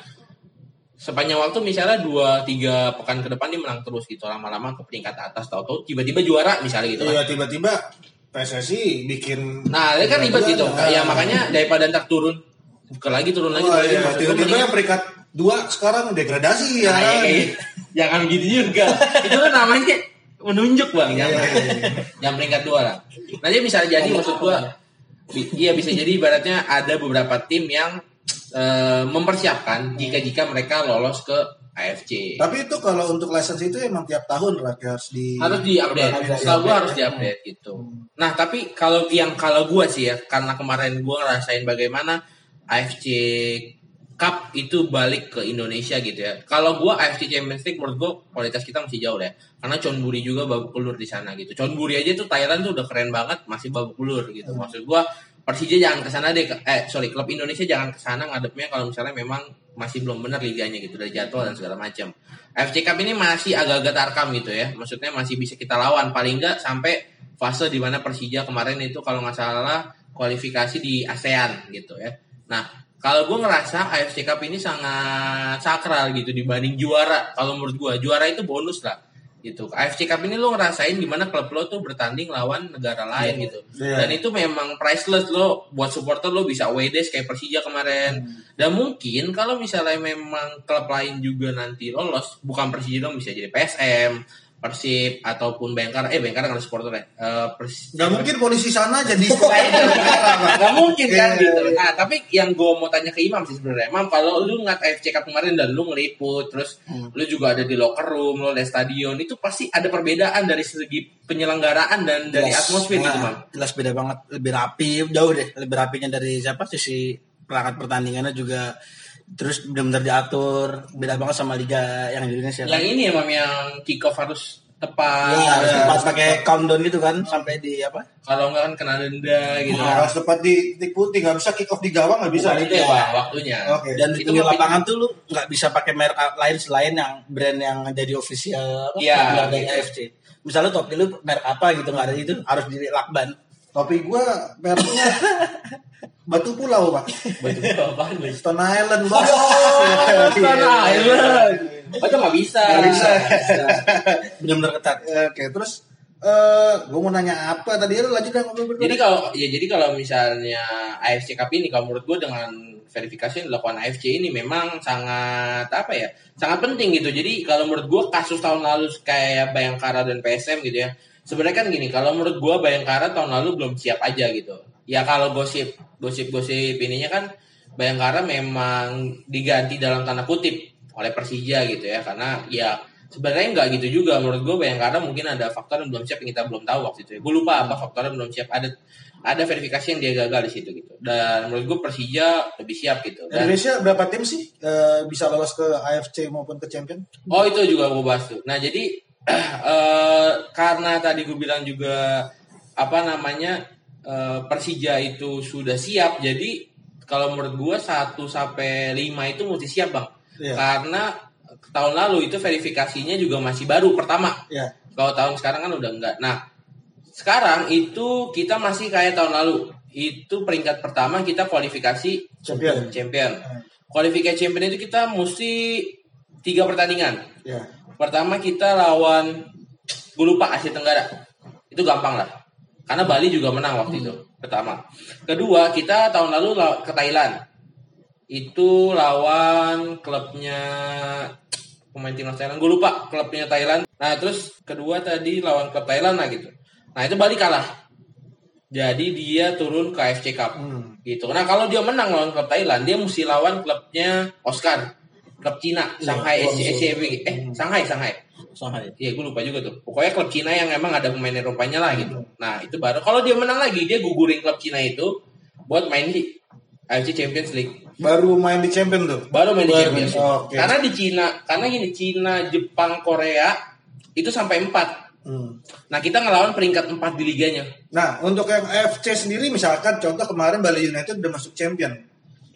Sepanjang waktu misalnya dua tiga pekan ke depan dia menang terus gitu lama-lama ke peringkat atas tahu-tahu tiba-tiba juara misalnya gitu kan. Iya tiba-tiba PSSI bikin Nah, ini kan ribet gitu. Nah. Ya makanya daripada ntar turun ke lagi turun lagi. Oh, iya. Tiba-tiba yang peringkat dua sekarang degradasi ya. Nah, kan? iya, iya. Jangan gitu juga. Itu kan namanya menunjuk bang. Iya, Jangan, yang peringkat dua lah. Jadi bisa jadi maksud gua, iya bisa jadi ibaratnya ada beberapa tim yang eh, mempersiapkan jika jika mereka lolos ke AFC. Tapi itu kalau untuk license itu emang tiap tahun lah harus di harus diupdate. Harus Setahu gua harus diupdate gitu. Nah, tapi kalau yang kalau gua sih ya, karena kemarin gua ngerasain bagaimana AFC Cup itu balik ke Indonesia gitu ya. Kalau gua AFC Champions League menurut gua kualitas kita masih jauh ya. Karena Chonburi juga babak belur di sana gitu. Chonburi aja tuh Thailand tuh udah keren banget masih babak belur gitu. Maksud gua Persija jangan ke sana deh eh sorry klub Indonesia jangan ke sana ngadepnya kalau misalnya memang masih belum benar liganya gitu dari jadwal dan segala macam. AFC Cup ini masih agak-agak tarkam gitu ya. Maksudnya masih bisa kita lawan paling enggak sampai fase di mana Persija kemarin itu kalau nggak salah kualifikasi di ASEAN gitu ya. Nah, kalau gue ngerasa AFC Cup ini sangat sakral gitu dibanding juara. Kalau menurut gue juara itu bonus lah gitu. AFC Cup ini lo ngerasain gimana klub lo tuh bertanding lawan negara lain gitu. Iya. Dan itu memang priceless lo buat supporter lo bisa away days kayak Persija kemarin. Dan mungkin kalau misalnya memang klub lain juga nanti lolos, bukan Persija dong bisa jadi PSM, Persib ataupun Bayangkara. Eh Bayangkara nggak ada supporter ya. Eh, Pers- Nggak mungkin polisi sana jadi Gak mungkin kan Iya, gitu. iya, iya. Nah, tapi yang gue mau tanya ke Imam sih sebenarnya, Imam kalau lu ngat AFC Cup kemarin dan lu ngeliput, terus Hmm. lu juga ada di locker room, lu ada stadion, itu pasti ada perbedaan dari segi penyelenggaraan dan dari Jelas. atmosfer gitu, Nah, Mam. Jelas beda banget, lebih rapi, jauh deh, lebih rapinya dari siapa sisi perangkat pertandingannya juga terus benar-benar diatur, beda banget sama liga yang di Indonesia. Yang ini ya, Mam, yang kick off harus tepat. Iya, harus tepat pakai countdown gitu kan sampai di apa? Kalau enggak kan kena denda gitu. Nah, harus tepat di titik putih nggak bisa kick off di gawang nggak bisa Bukan itu ya, Pak, waktunya. Oke. Dan di pinggir lapangan tuh lu nggak bisa pakai merek lain selain yang brand yang jadi official apa, Iya, yang dari gitu. AFC. Misalnya topi lu merek apa gitu nggak ada itu harus di lakban. Topi gua mereknya Batu Pulau, Pak. Baju apaan, Bang? Stone Island, Bos. Oh, Stone Island. Oh, itu nggak bisa. Nggak bisa. Benar-benar ketat. Oke, terus eh gua mau nanya apa tadi lu lanjut dah ngobrol berdua. Jadi kalau ya jadi kalau misalnya AFC Cup ini kalau menurut gue dengan verifikasi yang dilakukan AFC ini memang sangat apa ya sangat penting gitu. Jadi kalau menurut gue kasus tahun lalu kayak Bayangkara dan PSM gitu ya. Sebenarnya kan gini, kalau menurut gue Bayangkara tahun lalu belum siap aja gitu. Ya kalau gosip gosip-gosip ininya kan Bayangkara memang diganti dalam tanda kutip oleh Persija gitu ya karena ya sebenarnya nggak gitu juga menurut gue Bayangkara mungkin ada faktor yang belum siap yang kita belum tahu waktu itu ya. gue lupa apa faktornya belum siap ada ada verifikasi yang dia gagal di situ gitu dan menurut gue Persija lebih siap gitu dan Indonesia berapa tim sih eh, bisa lolos ke AFC maupun ke Champion? Oh itu juga gue bahas tuh. Nah jadi eh, karena tadi gue bilang juga apa namanya eh, Persija itu sudah siap. Jadi kalau menurut gue 1 sampai 5 itu mesti siap bang. Iya. Karena tahun lalu itu verifikasinya juga masih baru pertama. Ya. Kalau tahun sekarang kan udah enggak. Nah sekarang itu kita masih kayak tahun lalu. Itu peringkat pertama kita kualifikasi Champion. champion. Kualifikasi champion itu kita mesti tiga pertandingan. Ya. Pertama kita lawan gue lupa Asia Tenggara. Itu gampang lah. Karena Bali juga menang waktu itu. Pertama. Kedua kita tahun lalu ke Thailand. Itu lawan klubnya pemain timnas Thailand. Gue lupa klubnya Thailand. Nah terus kedua tadi lawan klub Thailand lah gitu. Nah itu Bali kalah. Jadi dia turun ke AFC Cup Hmm. gitu. Nah kalau dia menang lawan klub Thailand, dia mesti lawan klubnya Oscar, klub Cina, Shanghai oh, SC SCB. Eh, Shanghai, Shanghai. Shanghai. Iya, gue lupa juga tuh. Pokoknya klub Cina yang emang ada pemain Eropanya lah gitu. Nah, itu baru. Kalau dia menang lagi, dia gugurin klub Cina itu buat main di AFC Champions League. Baru main di Champion tuh. Baru main di Champions main, League. oke. Karena di Cina, karena gini, Cina, Jepang, Korea itu sampai 4. Hmm. Nah, kita ngelawan peringkat 4 di liganya. Nah, untuk yang AFC sendiri misalkan contoh kemarin Bali United udah masuk Champion.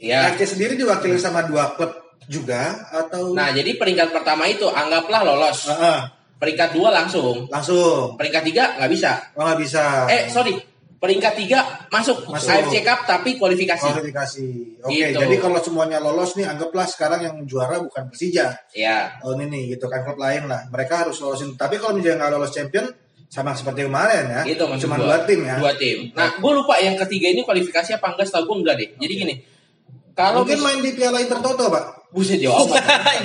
Ya. AFC sendiri diwakili sama dua klub juga atau Nah, jadi peringkat pertama itu anggaplah lolos. Ah, ah. Peringkat 2 langsung. langsung Peringkat 3 nggak bisa. oh nggak bisa Eh, sorry. Peringkat 3 masuk. Masuk. AFC Cup tapi kualifikasi. kualifikasi. Oke, Gitu. jadi kalau semuanya lolos nih anggaplah sekarang yang juara bukan Persija. Ya. Oh ini nih gitu kan klub lain lah. Mereka harus lolosin. Tapi kalau misalnya nggak lolos champion sama seperti kemarin ya. Gitu maksud Cuma gua. dua tim ya. Dua tim. Nah, gue lupa yang ketiga ini kualifikasi apa enggak setahu gue enggak deh. Jadi gini. Kalau Mungkin mis- main di Piala Intertoto, Pak. Buset jawab.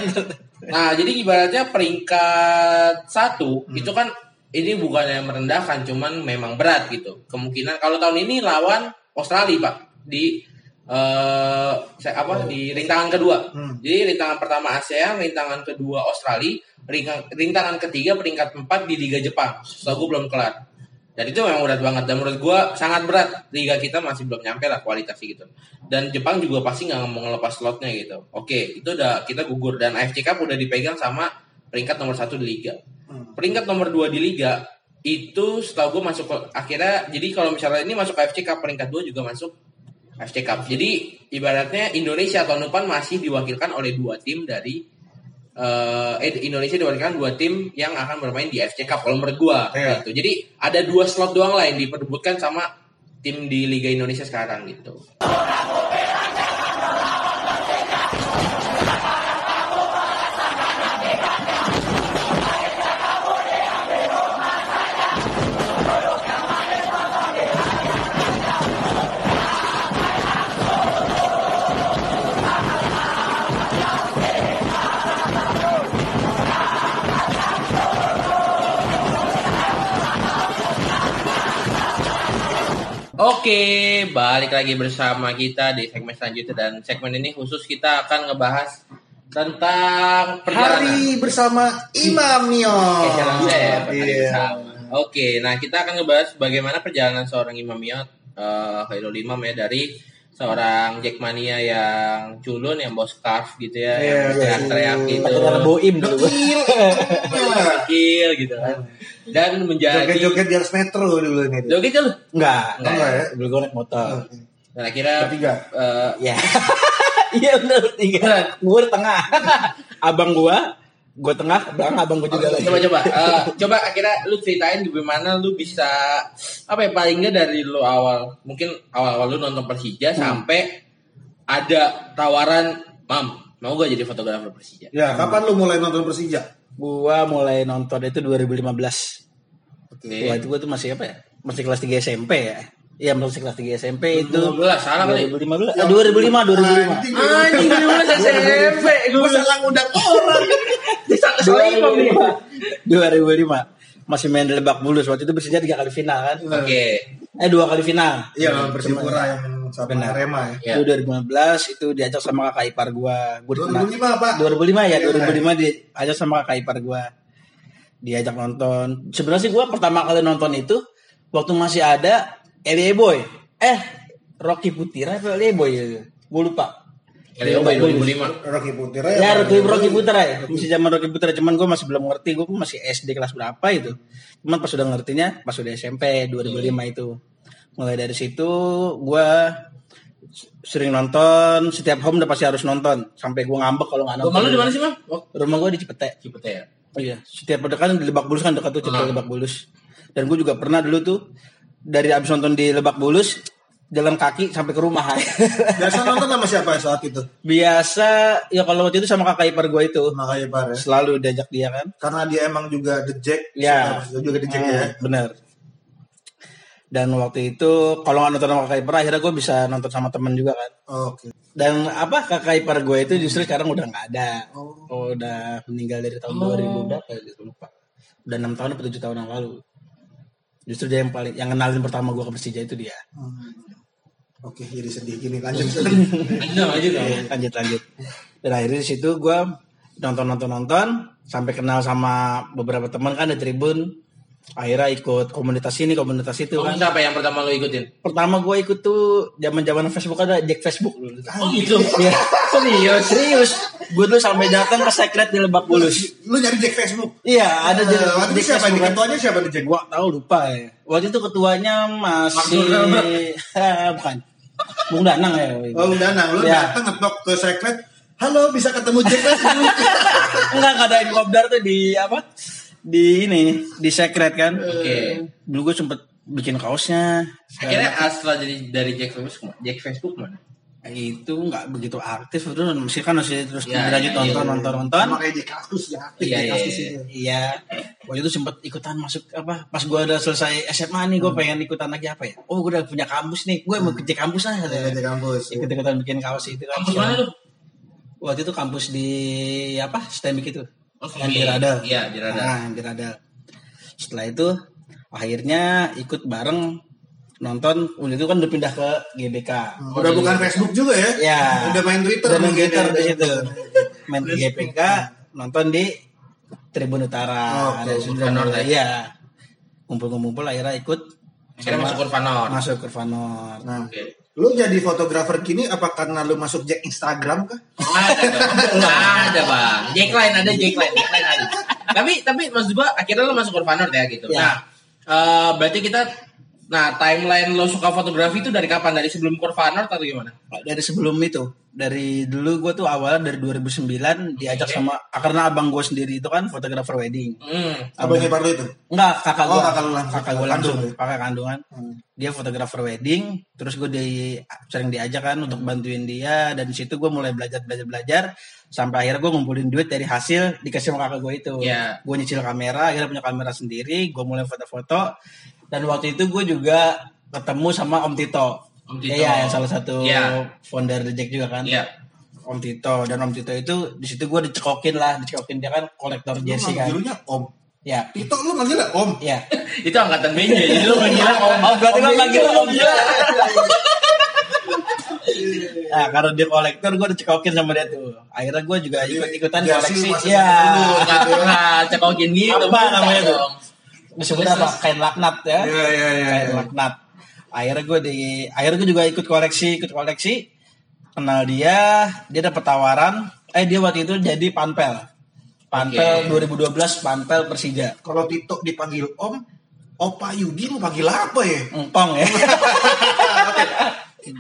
nah, jadi ibaratnya peringkat satu Hmm. itu kan ini bukan yang merendahkan, cuman memang berat gitu. Kemungkinan kalau tahun ini lawan Australia, Pak, di eh saya apa di rintangan kedua. Hmm. Jadi rintangan pertama ASEAN, rintangan kedua Australia, rintangan, rintangan ketiga peringkat 4 di Liga Jepang. Setahu gue belum kelar. Dan itu memang berat banget. Dan menurut gue sangat berat. Liga kita masih belum nyampe lah kualitasnya gitu. Dan Jepang juga pasti nggak mau ngelepas slotnya gitu. Oke, itu udah kita gugur. Dan AFC Cup udah dipegang sama peringkat nomor satu di Liga. Hmm. Peringkat nomor dua di Liga itu setahu gue masuk ke akhirnya jadi kalau misalnya ini masuk AFC Cup peringkat 2 juga masuk AFC Cup. Jadi ibaratnya Indonesia tahun depan masih diwakilkan oleh dua tim dari eh eh, Indonesia diwakilkan dua tim yang akan bermain di AFC Cup kalau menurut gua Iya. gitu. Jadi ada dua slot doang lah yang diperebutkan sama tim di Liga Indonesia sekarang gitu. Oke, balik lagi bersama kita di segmen selanjutnya dan segmen ini khusus kita akan ngebahas tentang perjalanan. Hari bersama Imam Nio. Oke, saya, Iya. bersama. Oke, nah kita akan ngebahas bagaimana perjalanan seorang Imam Yot, eh Khairul Imam ya dari seorang Jackmania yang culun, yang bos scarf gitu ya, Iya, yang teriak-teriak iya. gitu, boim dulu. kecil gitu kan, dan menjadi Joget-joget di atas metro dulu ini. joget tuh. Enggak, Enggak ya? Dulu gue naik motor. Dan akhirnya eh, Ya. Iya benar tiga. Gue tengah. Abang gua, gue tengah, abang abang gue juga lagi. coba coba eh, coba akhirnya lu ceritain gimana lu bisa apa ya paling nggak dari lu awal mungkin awal awal lu nonton Persija sampai ada tawaran mam mau gak jadi fotografer Persija Ya, kapan lu mulai nonton Persija? Gua mulai nonton itu 2015. oke Wah itu gue tuh masih apa ya? Masih kelas 3 SMP ya. Iya masih kelas 3 SMP itu. 2015 salah kali 2015. Eh, 2005, 2005. anjing mulai SMP gue salah ngundang orang. salah salah imam nih 2005. Masih main di Lebak Bulus. Waktu itu Persija tiga kali final kan. oke Eh dua kali final. Iya, lawan Persipura yang sama Benar. Arema ya. Ya. Itu 2015 itu diajak sama kakak ipar gua. Gua dikenal. 2005 Pak. 2005 ya, Iya, 2005 diajak sama kakak ipar gua. Diajak nonton. Sebenarnya sih gua pertama kali nonton itu waktu masih ada Elie Boy. Eh, Rocky Putira atau Elie Boy ya? Gua lupa. kali Boy 2005 Rocky Putira Ya, Rocky, Rocky Putra ya. Masih zaman Rocky Putra cuman gua masih belum ngerti, gua masih SD kelas berapa itu. Cuman pas udah ngertinya pas udah SMP 2005 itu. Mulai dari situ gua sering nonton, setiap home udah pasti harus nonton sampai gua ngambek kalau nggak nonton. rumah lu di mana sih mam oh Rumah gua di Cipete. Cipete ya Oh iya, setiap ada kan di Lebak Bulus kan dekat tuh Cipete Hmm. Lebak Bulus. Dan gue juga pernah dulu tuh dari abis nonton di Lebak Bulus jalan kaki sampai ke rumah. Biasa nonton sama siapa saat itu? Biasa ya kalau waktu itu sama kakak ipar gue itu Makanya Pak ya. selalu diajak dia kan. Karena dia emang juga the Jack. Ya. juga the Jack ya. Hmm, Bener. Dan waktu itu kalau nggak nonton sama kakak ipar akhirnya gue bisa nonton sama temen juga kan. Oke. Dan apa kakak ipar gue itu justru sekarang udah nggak ada. Oh. Udah meninggal dari tahun 2000 berapa ya gitu lupa. Udah enam tahun atau tujuh tahun yang lalu. Justru dia yang paling yang kenalin pertama gue ke Persija itu dia. Hmm. Oke, jadi sedih gini lanjut. lanjut lanjut dong. lanjut lanjut. Dan akhirnya di situ gue nonton nonton nonton sampai kenal sama beberapa teman kan di tribun. Akhirnya ikut komunitas ini komunitas itu kan. siapa yang pertama lu ikutin? Pertama gue ikut tuh zaman zaman Facebook ada Jack Facebook dulu. Oh gitu. Iya. Serius. Serius. Gue tuh sampai datang ke sekret di Lebak Bulus. Lu nyari Jack Facebook. Iya, ada Eh, Jack, waktu itu Jack siapa? Facebook kan. Ketuanya siapa nih Jack? Gua tahu lupa ya. Waktu itu ketuanya masih bukan. Bung Danang ya. Oh, udah nah, lu Ya. datang ngetok ke secret. Halo, bisa ketemu Jack Facebook. Enggak ngadain kopdar tuh di apa? Di ini, di secret kan. Oke. Dulu gue sempet bikin kaosnya. Akhirnya setelah jadi dari Jack Facebook, Jack Facebook mana? itu nggak begitu aktif terus masih kan masih terus Ya, lanjut ya, nonton iya. nonton nonton Sama kayak Jack Kaktus ya. aktif Iya, Jack iya, Kaktus iya. ini. iya waktu itu sempet ikutan masuk apa pas gua udah selesai SMA nih gue pengen ikutan lagi apa ya oh gue udah punya kampus nih gue mau kerja kampus aja Iya, Jack kampus. ikut ikutan bikin kaos itu kan Kampus mana tuh? waktu itu kampus di apa Stemik itu Oh, yang di. Radal Iya, di Radal. nah yang di Radal setelah itu akhirnya ikut bareng nonton waktu itu kan udah pindah ke GBK Udah bukan Facebook juga ya? Ya. Udah main Twitter. Udah main mungkin Twitter ya. di situ. Main di GPK, nonton di Tribun Utara. Oh, Ada ya? Iya. Kumpul-kumpul akhirnya ikut Akhirnya masuk Kurvanor. Masuk Kurva Nord. Nah, Oke. Lu jadi fotografer kini apa karena lu masuk Jack Instagram kah? Ada, dong. ada bang. Jackline ada Jackline, Jackline ada. tapi tapi maksud gua akhirnya lo masuk Kurvanor ya gitu. Ya. Nah Eh, berarti kita nah timeline lo suka fotografi itu dari kapan? Dari sebelum Corvanor atau gimana? dari sebelum itu dari dulu gue tuh awalnya dari 2009 diajak sama karena abang gue sendiri itu kan fotografer wedding Hmm. Abang ipar lu itu? enggak kakak Oh, gue kakak lu langsung. kakak gue langsung Kandung ya? kakak kandungan dia fotografer wedding terus gue di sering diajak kan untuk bantuin dia dan di situ gue mulai belajar belajar belajar sampai akhirnya gue ngumpulin duit dari hasil dikasih sama kakak gue itu Iya. gue nyicil kamera akhirnya punya kamera sendiri gue mulai foto-foto dan waktu itu gue juga ketemu sama Om Tito Om Tito. Iya, yang salah satu Iya. founder The Jack juga kan. Iya. Om Tito dan Om Tito itu di situ gue dicekokin lah, dicekokin dia kan kolektor jersey kan. Manggilnya Om. Ya, Tito lu manggilnya Om. ya. Itu angkatan B-nya, jadi lo manggilnya Om. Oh, berarti lo manggil Om Om juga. Nah, karena dia kolektor gue dicekokin sama dia tuh. Akhirnya gue juga ikut-ikutan koleksi. Iya. nggak cekokin gitu. Apa namanya tuh? Dong. Disebutnya apa? Kain laknat ya. Iya iya iya. Kain laknat. Akhirnya gue di akhirnya gue juga ikut koleksi, ikut koleksi. Kenal dia, dia dapat tawaran. Eh dia waktu itu jadi panpel. Panpel 2012 panpel Persija. Kalau Tito dipanggil Om, Opa Yudi mau panggil apa ya? Empong ya.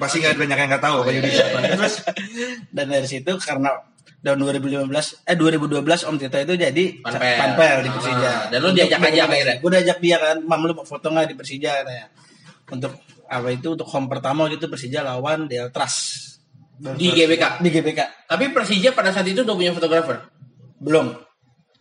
Pasti nggak banyak yang nggak tahu Opa Yudi siapa. Terus Dan dari situ karena tahun 2015 eh 2012 Om Tito itu jadi Panpel. panpel di Persija. Ah, dan lu diajak aja akhirnya? Gue diajak dia kan, "Mam lu mau foto nggak di Persija?" katanya. Untuk apa itu untuk home pertama waktu itu Persija lawan Deltras Di GBK. di GBK. Tapi Persija pada saat itu udah punya fotografer. Belum.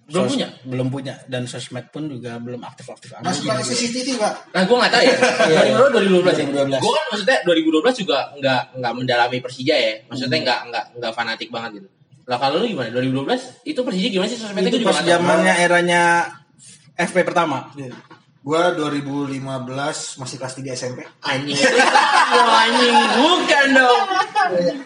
Belum Sos- punya? Belum punya dan sosmed pun juga belum aktif-aktif amat. masih pakai CCTV pak? Nah, gue nggak tahu ya. Iya. 2012 ya. 2012. Gue kan maksudnya 2012 juga nggak nggak mendalami Persija ya. Maksudnya nggak nggak nggak fanatik banget gitu. Lah kalau lu gimana? 2012 itu Persija gimana sih sosmednya? Itu pas zamannya eranya FP pertama. Gua 2015 masih kelas 3 SMP. Anjing. Oh, anjing. Bukan dong.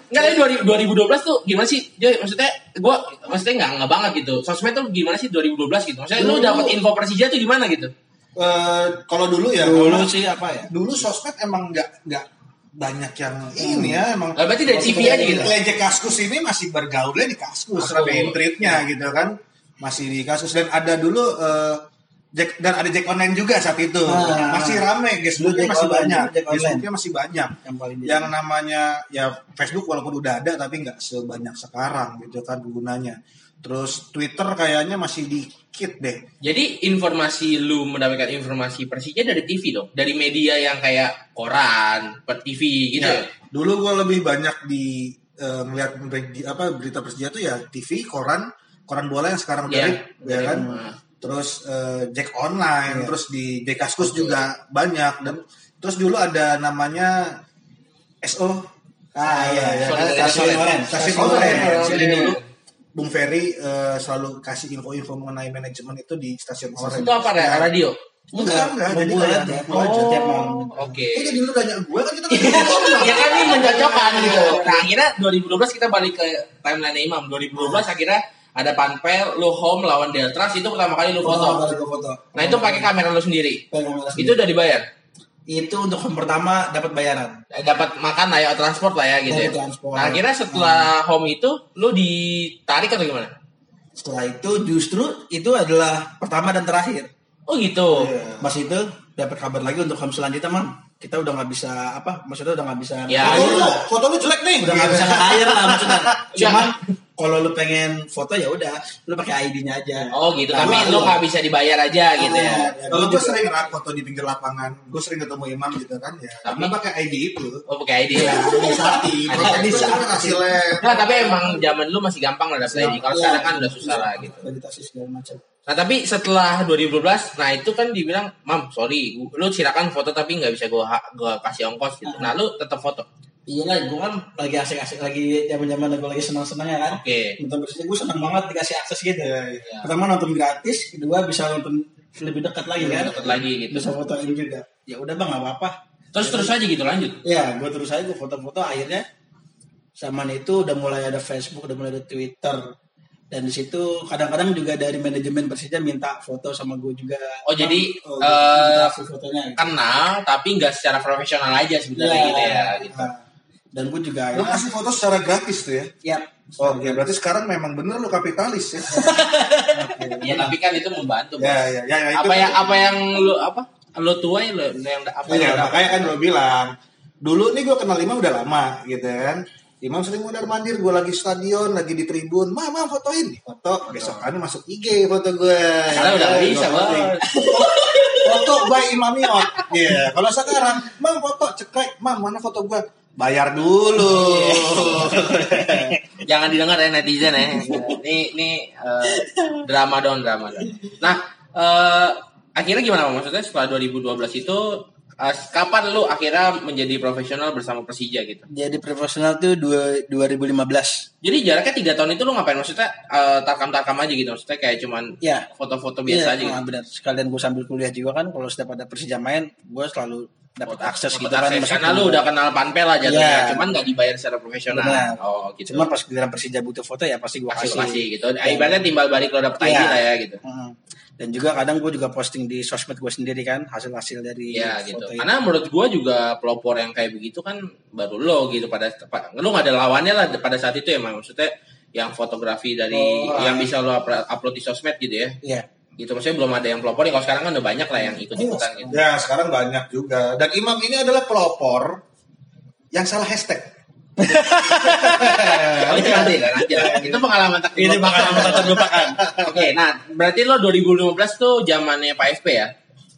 Enggak, 2000 2012 tuh gimana sih? Dia maksudnya gua maksudnya enggak enggak banget gitu. Sosmed tuh gimana sih 2012 gitu? Maksudnya lu dapat info Persija tuh gimana gitu? Eh, kalau dulu ya, Dulu sih apa ya? dulu sosmed emang nggak nggak banyak yang ini ya emang. Lah, berarti dari CV aja gitu? Lejek Kaskus ini masih bergaulnya di Kaskus, Kaskus. ramein tweetnya gitu kan, masih di Kaskus dan ada dulu eh, Jack dan ada Jack online juga saat itu Ah. masih rame, Facebooknya masih online, banyak. Facebooknya masih banyak. Yang paling Yang namanya ya Facebook walaupun udah ada tapi nggak sebanyak sekarang gitu kan penggunanya. Terus Twitter kayaknya masih dikit deh. Jadi informasi lu mendapatkan informasi Persija dari TV dong, dari media yang kayak koran, per TV gitu. Ya, dulu gue lebih banyak di eh, ngeliat di- apa berita Persija tuh ya TV, koran, koran bola yang sekarang Iya, dari ya dari kan. rumah. Terus eh, Jack online, Iya. terus di Dekaskus juga banyak dan terus dulu ada namanya SO Ah iya iya. Solidaritas Stasiun. Oren. Stasiun. Jadi dulu Bung Ferry eh, selalu kasih info-info mengenai manajemen itu di stasiun Oren. Itu apa ya? Radio? Enggak, enggak, jadi kayak aja. Oh, tiap malam. Oke. Eh, jadi lu tanya gue kan kita ya kan ini mencocokkan gitu. Nah akhirnya 2012 kita balik ke timeline Imam. 2012 akhirnya ada panpel, lu home lawan Deltras itu pertama kali lu foto. Foto, foto. Nah itu pakai kamera lu sendiri. Itu udah dibayar. Itu untuk home pertama dapat bayaran. Eh, Dapat makan lah ya, transport lah ya gitu ya. Transport. Nah akhirnya setelah home itu lu ditarik atau gimana? Setelah itu justru itu adalah pertama dan terakhir. Oh gitu. Pas itu dapat kabar lagi untuk home selanjutnya, Mam. Kita udah nggak bisa apa? Maksudnya udah nggak bisa. Ya. Foto lu, foto lu jelek nih. udah nggak bisa nge-hire lah maksudnya. Ya. Cuman kalau lu pengen foto ya udah, lu pakai ID-nya aja. Oh gitu. Nah, Tapi lu- nggak bisa dibayar aja gitu ya. Ya, Kalau gue juga. sering rak foto di pinggir lapangan, gue sering ketemu imam gitu kan ya. Karena pakai ID itu. Oh pakai ID ya. Di sapi hasilnya. Nah tapi emang zaman lu masih gampang lah dapet ID. Kalau Iya. sekarang kan udah susah lah gitu. Akreditasi segala macam. Nah tapi setelah 2012, nah itu kan dibilang, mam sorry, lu silakan foto tapi nggak bisa gua gua kasih ongkos gitu. Nah lu tetap foto. Iya lah, gue kan lagi asik-asik lagi zaman-zaman gue lagi senang-senangnya kan. Oke. Nonton Persija gue senang banget dikasih akses gitu. Iya. Pertama nonton gratis, kedua bisa nonton lebih dekat lagi kan. Deket lagi gitu. Bisa fotoin juga. Ya udah bang nggak apa-apa. Terus terus aja gitu lanjut. Ya, gue terus aja gue foto-foto akhirnya zaman itu udah mulai ada Facebook, udah mulai ada Twitter. Dan di situ kadang-kadang juga dari manajemen Persija minta foto sama gue juga. Oh, jadi, oh, hasil fotonya. gitu. Kenal tapi nggak secara profesional aja sebenarnya Iya. gitu ya. Gitu. Nah, Dan gue juga Lu ya, kasih foto secara gratis tuh ya. ya Oke, berarti sekarang memang bener lu kapitalis ya. Ya tapi kan itu membantu. Ya, ya, ya, ya, itu apa yang apa yang lu apa lo tua ya lo, lo yang apa Iya, yang makanya kan gue bilang dulu nih gue kenal Imam udah lama gitu kan. Imam sering mondar mandir, gue lagi stadion, lagi di tribun, mama fotoin, foto, besok kan masuk IG foto gue. Sekarang udah nggak bisa, Bang. foto by Imam Iot. Iya, kalau sekarang, mam foto, cekrek, mam mana foto gue? Bayar dulu. Jangan didengar ya netizen ya. Ini ini eh, drama dong drama dong. Nah, eh, akhirnya gimana? Maksudnya setelah 2012 itu eh, kapan lu akhirnya menjadi profesional bersama Persija gitu? Jadi profesional tuh dua, 2015. Jadi jaraknya tiga tahun itu lu ngapain? Maksudnya eh, tarkam-tarkam aja gitu? Maksudnya kayak cuman Ya. foto-foto biasa Iya, aja gitu? ah, benar. Sekalian gue sambil kuliah juga kan, kalau setiap ada Persija main, gue selalu dapat akses gitu kan. akses. Karena lu udah kenal panpel aja Iya. cuman nggak dibayar secara profesional. Benar. Oh gitu. Cuma pas giliran Persija butuh foto ya pasti gue kasih kasih. kasih gitu. Ibaratnya timbal balik lo dapet ID Iya. lah ya gitu. Mm. Dan juga kadang gue juga posting di sosmed gue sendiri kan hasil-hasil dari Iya gitu. foto itu. Karena menurut gua juga pelopor yang kayak begitu kan baru lo gitu pada pa- lu nggak ada lawannya lah pada saat itu ya maksudnya yang fotografi dari Oh, yang ah. bisa lo upload di sosmed gitu ya. Iya. Gitu maksudnya belum ada yang pelopor ya kalau sekarang kan udah banyak lah yang ikut-ikutan gitu. ya, sekarang banyak juga. Dan Imam ini adalah pelopor yang salah hashtag. Oh, itu nanti lah, nanti lah. Itu pengalaman tak Ini pengalaman tak terlupakan. Oke, nah berarti lo 2015 tuh zamannya Pak FP ya?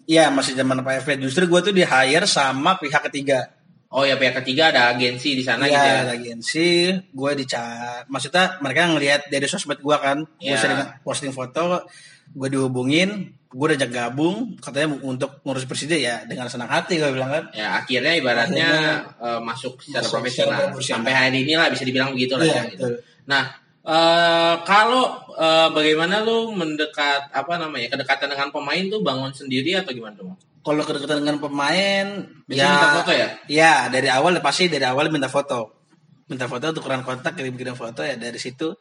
Iya masih zaman Pak FP. Justru gue tuh di hire sama pihak ketiga. Oh ya pihak ketiga ada agensi di sana gitu ya. Iya, ada agensi, gue dicat. Maksudnya mereka ngelihat dari sosmed gue kan, gue Iya. sering posting foto, gue dihubungin, gue udah gabung, katanya untuk ngurus Persija ya dengan senang hati gue bilang kan. Ya akhirnya ibaratnya eh, masuk secara Masuk profesional. Sampai hari ini lah bisa dibilang begitu lah Iya, ya. Gitu. Nah eh, kalau eh, bagaimana lu mendekat apa namanya kedekatan dengan pemain tuh bangun sendiri atau gimana tuh? Kalau kedekatan dengan pemain, Biasanya minta foto ya? Iya, dari awal pasti dari awal minta foto. Minta foto tukeran kontak, kirim-kirim foto ya dari situ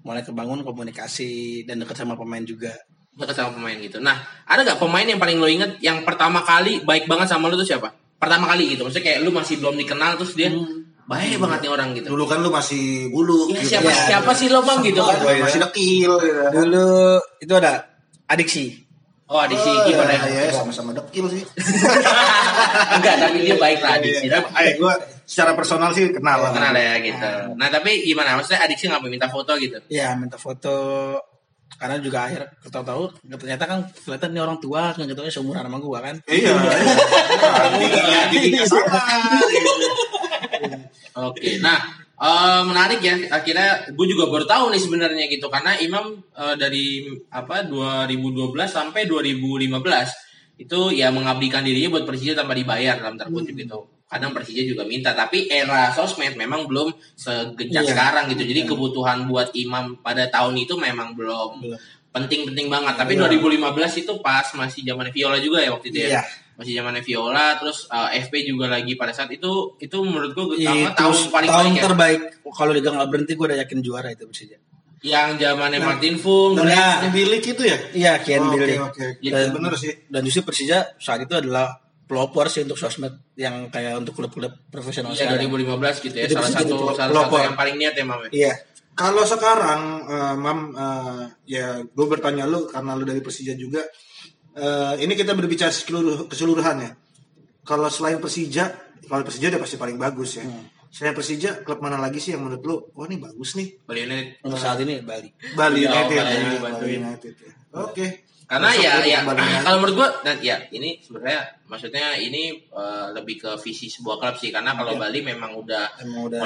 mulai kebangun komunikasi dan dekat sama pemain juga. Dekat sama pemain gitu. Nah ada gak pemain yang paling lo inget yang pertama kali baik banget sama lu tuh siapa? Pertama kali gitu, maksudnya kayak lu masih belum dikenal terus dia baik banget nih orang gitu. Dulu kan lu masih bulu. Ya, gitu. siapa Iya. siapa sih lo bang gitu kan? Oh, masih dekil. Gitu. Dulu itu ada adiksi. Oh di Oh, gimana ya, ya? sama-sama dekil sih. Enggak, tapi dia baik lah di sini. Ayo gue secara personal sih kenal lah. kenal ya gitu. Nah tapi gimana? Maksudnya adiksi nggak minta foto gitu? Ya minta foto karena juga akhir tahu-tahu ternyata kan kelihatan ini orang tua kan gitu seumuran sama gua kan. Iya. Oke. Nah eh, menarik ya. Akhirnya gue juga baru tahu nih sebenarnya gitu karena Imam eh, dari apa 2012 sampai 2015 itu ya mengabdikan dirinya buat Persija tanpa dibayar dalam tanda kutip gitu. Kadang Persija juga minta, tapi era sosmed memang belum segejak Iya. sekarang gitu. Jadi kebutuhan buat Imam pada tahun itu memang belum Belum. penting-penting banget. Tapi Iya. 2015 itu pas masih zaman Viola juga ya waktu itu ya. Iya. Masih zamannya Viola, terus eh, FP juga lagi pada saat itu itu menurut gue Itu tahun paling tahun baik ya. terbaik kalau Liga nggak berhenti gue udah yakin juara itu Persija. Yang zamannya Martin Fung, Nah, Yang bilik itu ya? iya Kian Oke, Billy. oke. Dan, Bener sih. dan justru Persija saat itu adalah pelopor sih untuk sosmed yang kayak untuk klub-klub profesional Iya sekarang. 2015 gitu ya. Salah satu jadi salah satu pelopor. yang paling niat ya Mam. ya? Iya. Kalau sekarang, eh, Mam, eh, ya gue bertanya lu karena lu dari Persija juga. eh, ini kita berbicara seluruh keseluruhan ya. Kalau selain Persija, kalau Persija udah pasti paling bagus ya. Selain Persija, klub mana lagi sih yang menurut lu, wah ini bagus nih? Bali United. Untuk saat ini Bali. Bali Oh, United. Bali ya, Bali. United ya. Oke. Karena Masuk ya ya kalau menurut gua dan ya ini sebenarnya maksudnya ini eh, lebih ke visi sebuah klub sih karena kalau Bali memang udah udah modern.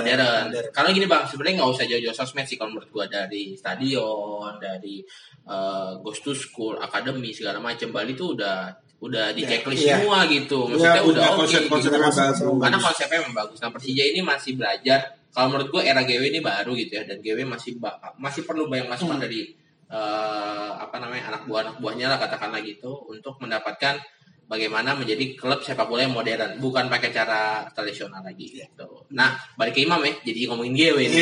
modern. Karena gini bang, sebenarnya nggak usah jauh-jauh sosmed sih kalau menurut gua dari stadion, dari eh, Ghost to School, akademi segala macam Bali tuh udah udah di checklist iya. semua gitu. Ya, Maksudnya udah udah oke. konsep-konsep gitu. Karena konsepnya memang bagus. Nah Persija ini masih belajar. Kalau menurut gua era GW ini baru gitu ya dan GW masih masih perlu banyak masukan Hmm. dari eh, apa namanya anak buah anak buahnya lah katakanlah gitu untuk mendapatkan bagaimana menjadi klub sepak bola yang modern bukan pakai cara tradisional lagi gitu. Nah balik ke Imam ya jadi ngomongin GW nih.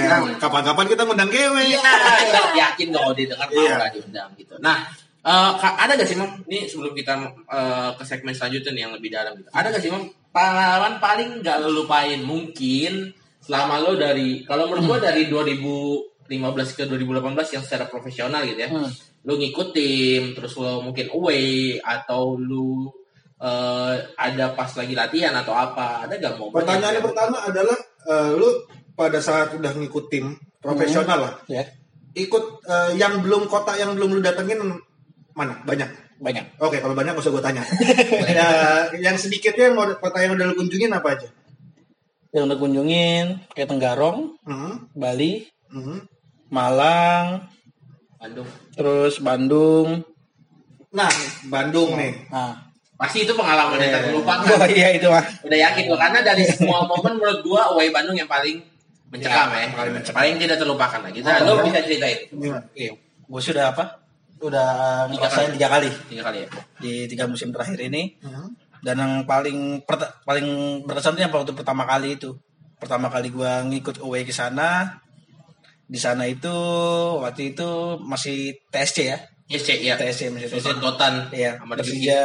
Iya, kapan-kapan kita ngundang GW. Iya, kita yakin kalau didengar mau Iya. diundang gitu. Nah, Kak, ada gak sih Mam? Ini sebelum kita eh, ke segmen selanjutnya nih yang lebih dalam gitu. Ada gak sih Mam pengalaman paling gak lo lupain mungkin selama lo dari kalau menurut gua dari 2015 ke 2018 yang secara profesional gitu ya. Hmm. Lu ngikut tim, terus lo mungkin away atau lu eh, ada pas lagi latihan atau apa ada gak momen Pertanyaan yang- pertama adalah eh, lu pada saat udah ngikut tim profesional lah, Ya, ikut eh, yang belum kota yang belum lu datengin mana? Banyak. banyak. Oke, kalau banyak gak usah gue tanya. ya, yang sedikitnya yang mau kota yang udah lu kunjungin apa aja? Yang udah kunjungin kayak Tenggarong, Hmm, Bali, hmm. Malang, Bandung terus Bandung. Nah, Bandung nih. Nah, pasti itu pengalaman yang tak terlupakan oh iya itu mah. udah yakin gua karena dari semua momen menurut gua away Bandung yang paling mencekam Ya, ya, paling paling, mencekam. tidak terlupakan lagi nah, lo bisa ceritain Gimana? Iya, gue sudah apa? Udah ngerasain tiga kali tiga kali ya di tiga musim terakhir ini. Hmm. Dan yang paling paling berkesan tuh yang waktu pertama kali itu. Pertama kali gua ngikut away ke sana. Di sana itu waktu itu masih TSC ya. cek ya TSC masih TSC. Iya, sama Marjuki Persija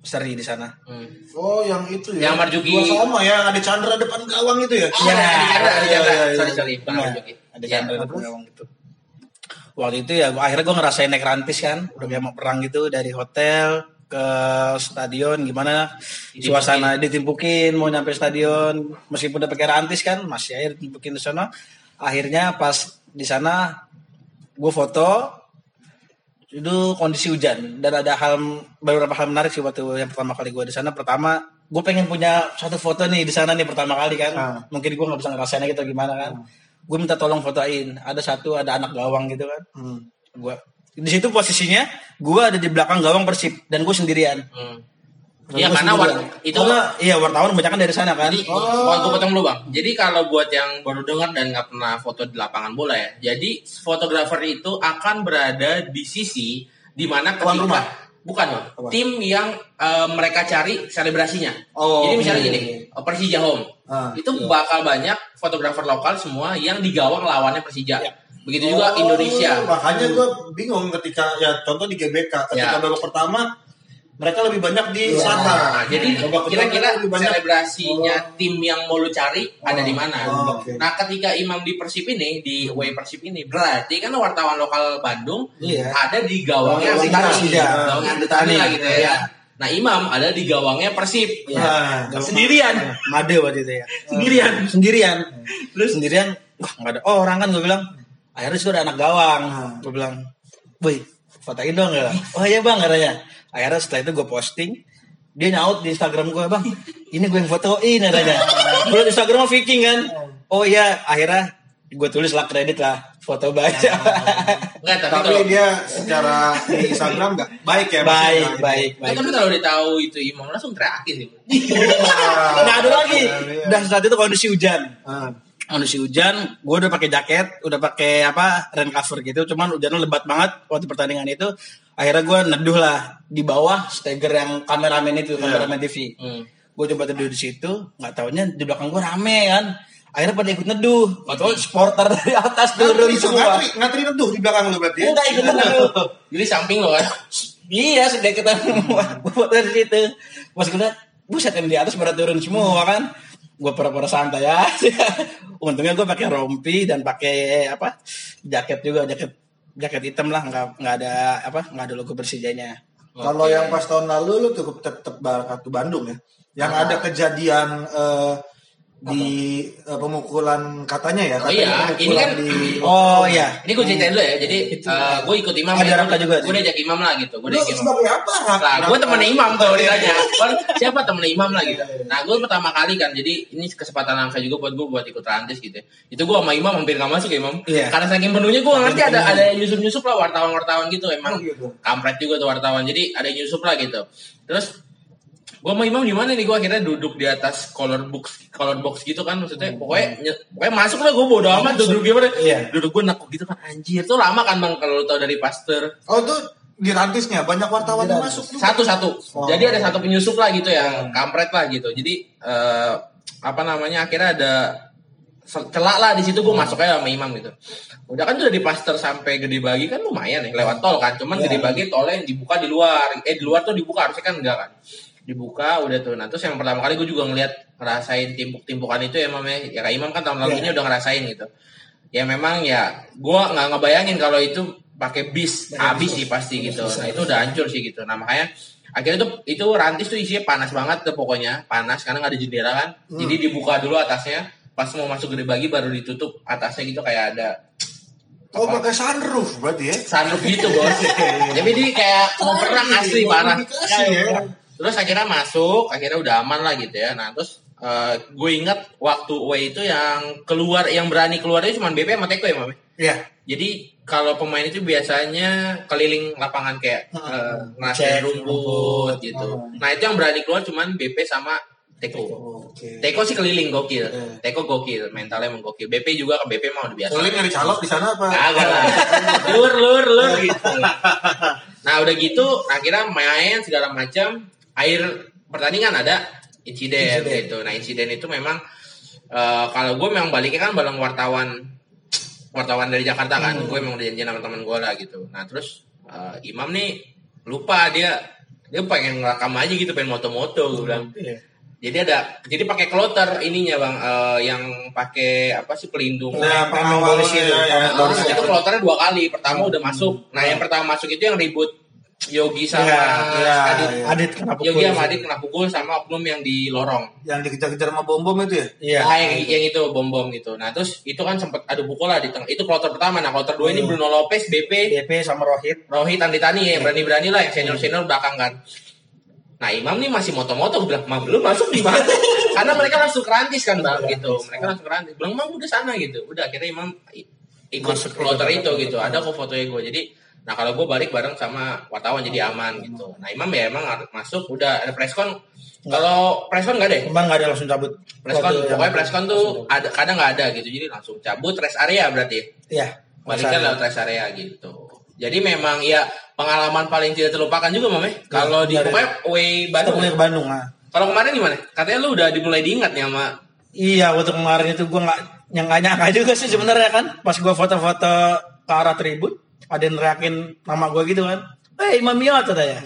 seri di sana. hmm. Oh, yang itu ya. Yang Marjuki. Dua sama ya, ada Chandra depan gawang itu ya. Iya, ada Chandra, ada iya, Chandra. iya, iya. Sorry, sorry, bukan Iya, Marjuki. ada Iya. Chandra di gawang gitu. Waktu itu ya akhirnya gue ngerasain naik rantis kan, udah kayak mau perang gitu dari hotel ke stadion gimana Ditimpukin. suasana ditimpukin mau nyampe stadion meskipun udah pakai rantis kan masih air ditimpukin di sana akhirnya pas di sana gue foto itu kondisi hujan. Dan ada hal beberapa hal menarik sih waktu yang pertama kali gue di sana. Pertama gue pengen punya satu foto nih di sana nih pertama kali kan. Ah. mungkin gue nggak bisa ngerasain gitu gimana kan. Gue minta tolong fotoin. Ada satu ada anak gawang gitu kan. Hmm. gue di situ posisinya gue ada di belakang gawang persib dan gue sendirian. Hmm. Iya karena sendirian. war- itu karena iya wartawan banyak dari sana kan Jadi, oh. gue potong dulu bang. Jadi kalau buat yang baru dengar dan nggak pernah foto di lapangan bola ya, jadi fotografer itu akan berada di sisi di mana Tuan ketika rumah? bukan bang, tim yang eh, mereka cari selebrasinya. Oh, jadi misalnya iya, gini, iya. Persija home, Ah, itu bakal banyak fotografer lokal semua yang di gawang lawannya Persija. Iya. Begitu juga Oh, Indonesia. Makanya gue bingung ketika ya contoh di GBK ketika Ya. babak pertama mereka lebih banyak di Iya. selatan. Nah, jadi kira-kira selebrasinya tim yang mau lu cari ada di mana? Oh, oke. Nah, ketika Imam di Persib ini, di away Persib ini, berarti kan wartawan lokal Bandung Iya. ada di gawangnya Gawang Petani, Persija. gawangnya lah gitu ya. Iya. Nah, Imam ada di gawangnya Persib. Nah, Gawang- Sendirian. Made waktu itu ya Sendirian. sendirian terus sendirian wah nggak ada orang kan gue bilang akhirnya situ ada anak gawang Hmm. gue bilang boy fotoin dong ya oh iya bang katanya akhirnya setelah itu gue posting dia nyaut di Instagram gue bang ini gue yang fotoin katanya gue di Instagram Viking kan oh iya akhirnya gue tulis lah kredit lah foto baca Enggak, tapi, tapi kalau dia secara di Instagram nggak baik ya. baik baik Ya, baik tapi kalau dia tahu itu Imam langsung teriakin sih. Wah. nggak ada lagi Iya. dan saat itu kondisi hujan Ah. kondisi hujan, gue udah pakai jaket, udah pakai apa rain cover gitu, cuman hujannya lebat banget waktu pertandingan itu. Akhirnya gue neduh lah di bawah steger yang kameramen itu, kameramen TV. Hmm. Gue coba teduh di situ, nggak taunya di belakang gue rame kan. Akhirnya pada ikut neduh, atau supporter dari atas turun semua. ngatri, ngatri neduh di belakang lu berarti ya? Enggak ikut neduh. Jadi samping lo kan. Iya, sudah kita foto di situ. Pas gue liat, buset yang di atas pada turun semua kan. Gue pura-pura santai aja. Untungnya gue pakai rompi dan pakai apa jaket juga, jaket jaket hitam lah, nggak nggak ada apa nggak ada logo Persijanya. Kalau yang pas tahun lalu lu cukup tetap kartu Bandung ya. Yang ada kejadian eh, di eh, pemukulan katanya ya. Oh katanya iya, pemukulan ini kan- di Oh iya, Ini gue ceritain dulu ya. Jadi gue ikut Imam. Ada ya. Juga, Gue diajak Imam lah gitu. Gue diajak Imam. sebagai apa? Lah, gue temen Imam kalau ditanya. Kan, siapa temen Imam lah gitu. Nah, gue pertama kali kan, jadi ini kesempatan langka juga buat gue buat ikut rantis gitu. Itu gue sama Imam hampir gak masuk ya Imam. Iya. Karena saking penuhnya gue ngerti ada ada yang nyusup-nyusup lah wartawan-wartawan gitu. Oh, Emang gitu. kampret juga tuh wartawan. Jadi ada nyusup lah gitu. Terus gue sama Imam di mana nih? Gue akhirnya duduk di atas color box color box gitu kan. Maksudnya pokoknya nye- pokoknya masuk lah gue bodo amat duduk gimana? Iya. duduk gue nakuk gitu kan anjir. Tuh lama kan bang kalau lu tau dari pastor Oh itu di rantisnya banyak wartawan yang masuk juga. satu satu Oh. jadi ada satu penyusup lah gitu yang kampret lah gitu. Jadi eh, apa namanya akhirnya ada celak lah di situ gue masuk aja sama imam gitu. Udah kan udah di pastor sampai gede bagi kan lumayan ya lewat tol kan. Cuman Iya. gede bagi tolnya yang dibuka di luar. Eh di luar tuh dibuka harusnya kan enggak kan dibuka udah tuh. Nah terus yang pertama kali gue juga ngeliat ngerasain timpuk-timpukan itu ya imam ya. Ya kayak imam kan tahun lalu ini udah ngerasain gitu. Ya memang ya gue nggak ngebayangin kalau itu pakai bis habis sih pasti gitu. nah itu udah hancur sih gitu. Nah makanya akhirnya tuh itu rantis tuh isinya panas banget tuh pokoknya. Panas karena nggak ada jendela kan. Jadi dibuka dulu atasnya. Pas mau masuk gede bagi baru ditutup atasnya gitu kayak ada Oh pakai sunroof berarti ya? sunroof gitu bos. Jadi dia kayak mau perang asli parah. ya. Terus akhirnya masuk akhirnya udah aman lah gitu ya nah terus eh, gue ingat waktu away itu yang keluar yang berani keluar itu cuma BP sama Teko ya Mame Iya. jadi kalau pemain itu biasanya keliling lapangan kayak ngerasain Cek rumput gitu nah itu yang berani keluar cuman BP sama Teko Oke. Teko sih keliling gokil Iya. Teko gokil mentalnya emang gokil BP juga ke BP mau udah biasa Soalnya nyari calok di sana apa? Kagak lah. lur lur lur gitu. Nah udah gitu akhirnya main segala macam. Air pertandingan ada insiden, gitu. Nah insiden itu memang eh, kalau gue memang baliknya kan bareng wartawan wartawan dari Jakarta kan. Gue memang udah janjian sama teman gue lah gitu. Nah terus eh, Imam nih lupa dia dia pengen ngerekam aja gitu pengen moto-moto gue bilang Iya. jadi ada jadi pakai kloter ininya bang eh, yang pakai apa sih pelindung Nah, pengawal ya, itu. ya. Nah, terus itu kloternya dua kali. Pertama udah masuk. Nah, yang pertama masuk itu yang ribut Yogi sama Iya, iya, Adit. iya. Adit kena pukul. Yogi sama Adit kena pukul sama oknum yang di lorong. Yang dikejar-kejar sama bom-bom itu ya? Iya. Nah, yang, yang itu bom-bom gitu. Nah, terus itu kan sempat adu pukul lah di tengah. Itu kloter pertama. Nah, kloter dua ini Bruno Lopez, BP, BP sama Rohit. Rohit, Andi Tani ya berani-berani lah yang senior-senior belakang kan. Nah Imam nih masih moto-moto bilang, Mam lu masuk di mana? Karena mereka langsung kerantis kan bang gitu. Mereka langsung kerantis. Bilang, Mam udah sana gitu. Udah akhirnya Imam ikut kloter itu gitu. Ada kok fotonya gue. Jadi Nah kalau gue balik bareng sama wartawan jadi aman gitu. Nah Imam ya emang harus masuk. Udah ada preskon. Kalau preskon nggak deh. Kembang nggak ada langsung cabut. Yang- pokoknya preskon tuh ada kadang nggak ada gitu. Jadi langsung cabut rest area berarti. Iya. Baliknya lewat rest area gitu. Jadi memang ya pengalaman paling tidak terlupakan juga Mame. Kalau di pokoknya away Bandung. ke Bandung ah. Kalau kemarin gimana? Katanya lu udah dimulai diingat nih sama Iya, waktu kemarin itu gue nggak yang nggak nyangka juga sih sebenarnya kan. Pas gue foto-foto ke arah tribun, ada yang neriakin nama gue gitu kan. Eh Imam Yot katanya.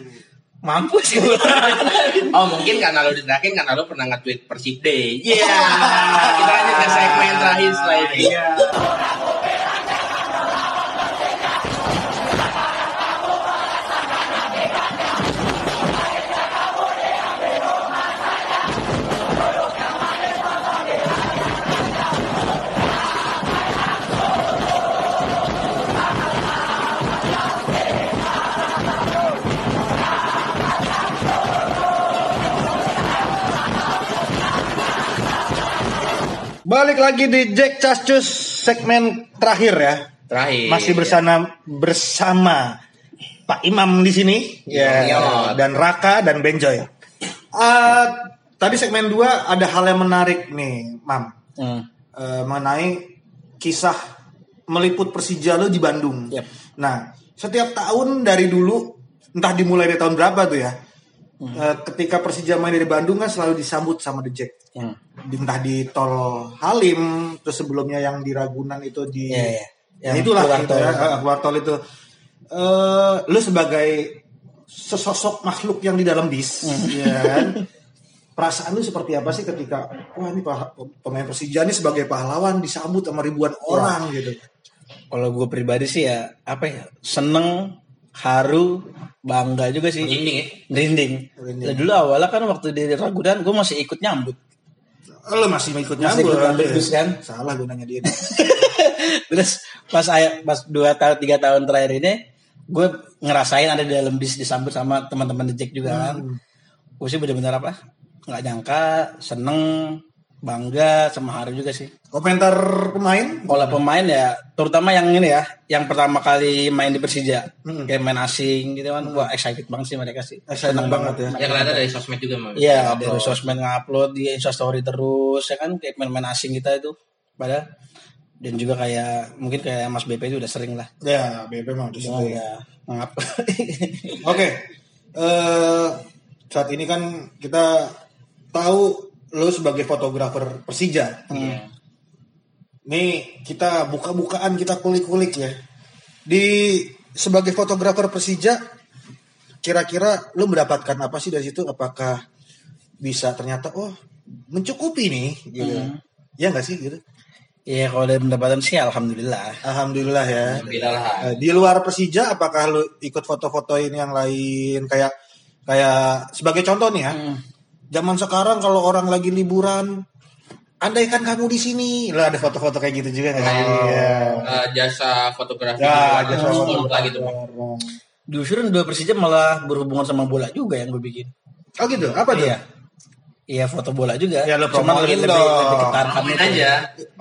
Mampus gue. Oh mungkin karena lu diterakin karena lu pernah nge-tweet Persib Day. Iya. Kita lanjut ke segmen terakhir setelah ini. Iya. Balik lagi di Jack Cascus segmen terakhir ya. Terakhir. Masih bersama bersama Pak Imam di sini, ya, Yot. dan Raka dan Benjoy. Ah, tadi segmen 2 ada hal yang menarik nih, Mam. Hmm. Eh, mengenai kisah meliput Persija lo di Bandung. Yep. Nah, setiap tahun dari dulu, entah dimulai dari tahun berapa tuh ya, eh, ketika Persija main dari Bandung kan selalu disambut sama The Jack. Hmm. Entah di tol Halim, terus sebelumnya yang di Ragunan itu di, iya. Ya, Yang itulah keluar gitu tol. ya, eh, keluar tol itu. Eh, lu sebagai sesosok makhluk yang di dalam bis, ya kan? Perasaan lu seperti apa sih ketika wah ini pemain Persija ini sebagai pahlawan disambut sama ribuan orang gitu. Kalau gue pribadi sih ya apa ya seneng, haru, bangga juga sih. Merinding ya? Merinding. Merinding. Dulu awalnya kan waktu di Ragunan gue masih ikut nyambut. Oh, lu masih ikut Masih nyambut, ikut ya? bis kan? Salah gue nanya dia. Terus pas saya pas dua tahun tiga tahun terakhir ini gue ngerasain ada di dalam bis disambut sama teman-teman Jack juga kan. Gue sih bener-bener apa? Nggak nyangka, seneng, bangga sama haru juga sih. Komentar pemain? Kalau pemain ya, terutama yang ini ya, yang pertama kali main di Persija, kayak main asing gitu kan, wah excited banget sih mereka sih. Excited Seneng banget ya. Ya kelihatan dari sosmed juga. Iya, dari sosmed ngupload di Instastory terus, ya kan kayak main-main asing kita itu, pada dan juga kayak mungkin kayak Mas BP itu udah sering lah, Ya, BP mah di situ oh, ya. ngap. Oke. Eh saat ini kan kita tahu lo sebagai fotografer Persija. Nih kita buka-bukaan kita kulik-kulik ya. Di sebagai fotografer Persija kira-kira lo mendapatkan apa sih dari situ? Apakah bisa ternyata oh mencukupi nih gitu. Ya nggak sih gitu. Iya kalau dari pendapatan sih alhamdulillah. Alhamdulillah ya. Alhamdulillah lah. Eh, Di luar Persija apakah lu ikut foto-fotoin yang lain kayak kayak sebagai contoh nih ya. Hmm. Zaman sekarang kalau orang lagi liburan andaikan kamu di sini, lo ada foto-foto kayak gitu juga nggak sih? Iya. Eh, jasa fotografi Ya, jasa fotografi. lah gitu. Justru dua Persija malah berhubungan sama bola juga yang gue bikin. Oh gitu, apa tuh? Iya. Iya foto bola juga. Ya, lo promoin lebih, lebih, lebih itu. aja.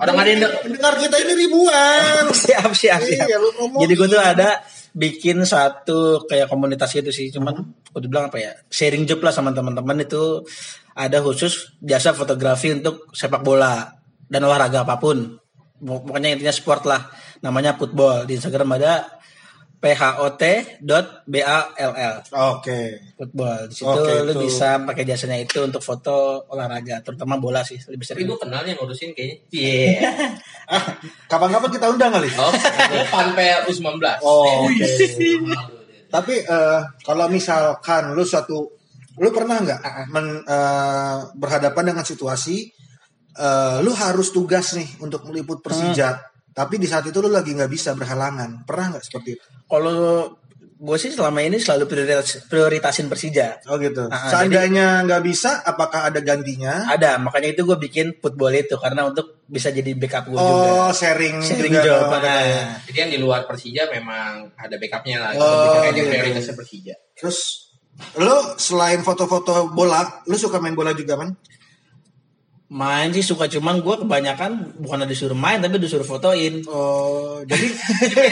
Orang ada yang de- Pendengar kita ini ribuan. siap siap siap. Iya. Jadi gue tuh ada bikin satu kayak komunitas gitu sih. Cuman gue bilang apa ya sharing job lah sama teman-teman itu ada khusus jasa fotografi untuk sepak bola dan olahraga apa pun. Pokoknya intinya sport lah. Namanya football di Instagram ada phot.ball Oke. football. Di situ Oke, lu itu. bisa pakai jasanya itu untuk foto olahraga, terutama bola sih lebih Tapi sering. gue kenal yang ngurusin kayaknya. Iya. Ah, kapan-kapan kita undang kali? Oh, depan PRU 19. Oh, oke. Tapi eh, kalau misalkan lu suatu lu pernah nggak men- eh, berhadapan dengan situasi eh, lu harus tugas nih untuk meliput Persija, tapi di saat itu lu lagi nggak bisa berhalangan. Pernah nggak seperti itu? Kalau gue sih selama ini selalu prioritas, prioritasin Persija. Oh gitu. Ah, Seandainya nggak bisa, apakah ada gantinya? Ada, makanya itu gue bikin football itu karena untuk bisa jadi backup gue juga. Oh, sharing, Sharing juga job. Nah, Jadi yang di luar Persija memang ada backupnya lah. Oh, Kayaknya gitu. prioritasnya Persija. Terus lu selain foto-foto bola, lu suka main bola juga man? Main sih suka cuman gue kebanyakan bukan disuruh main tapi disuruh fotoin. Oh, jadi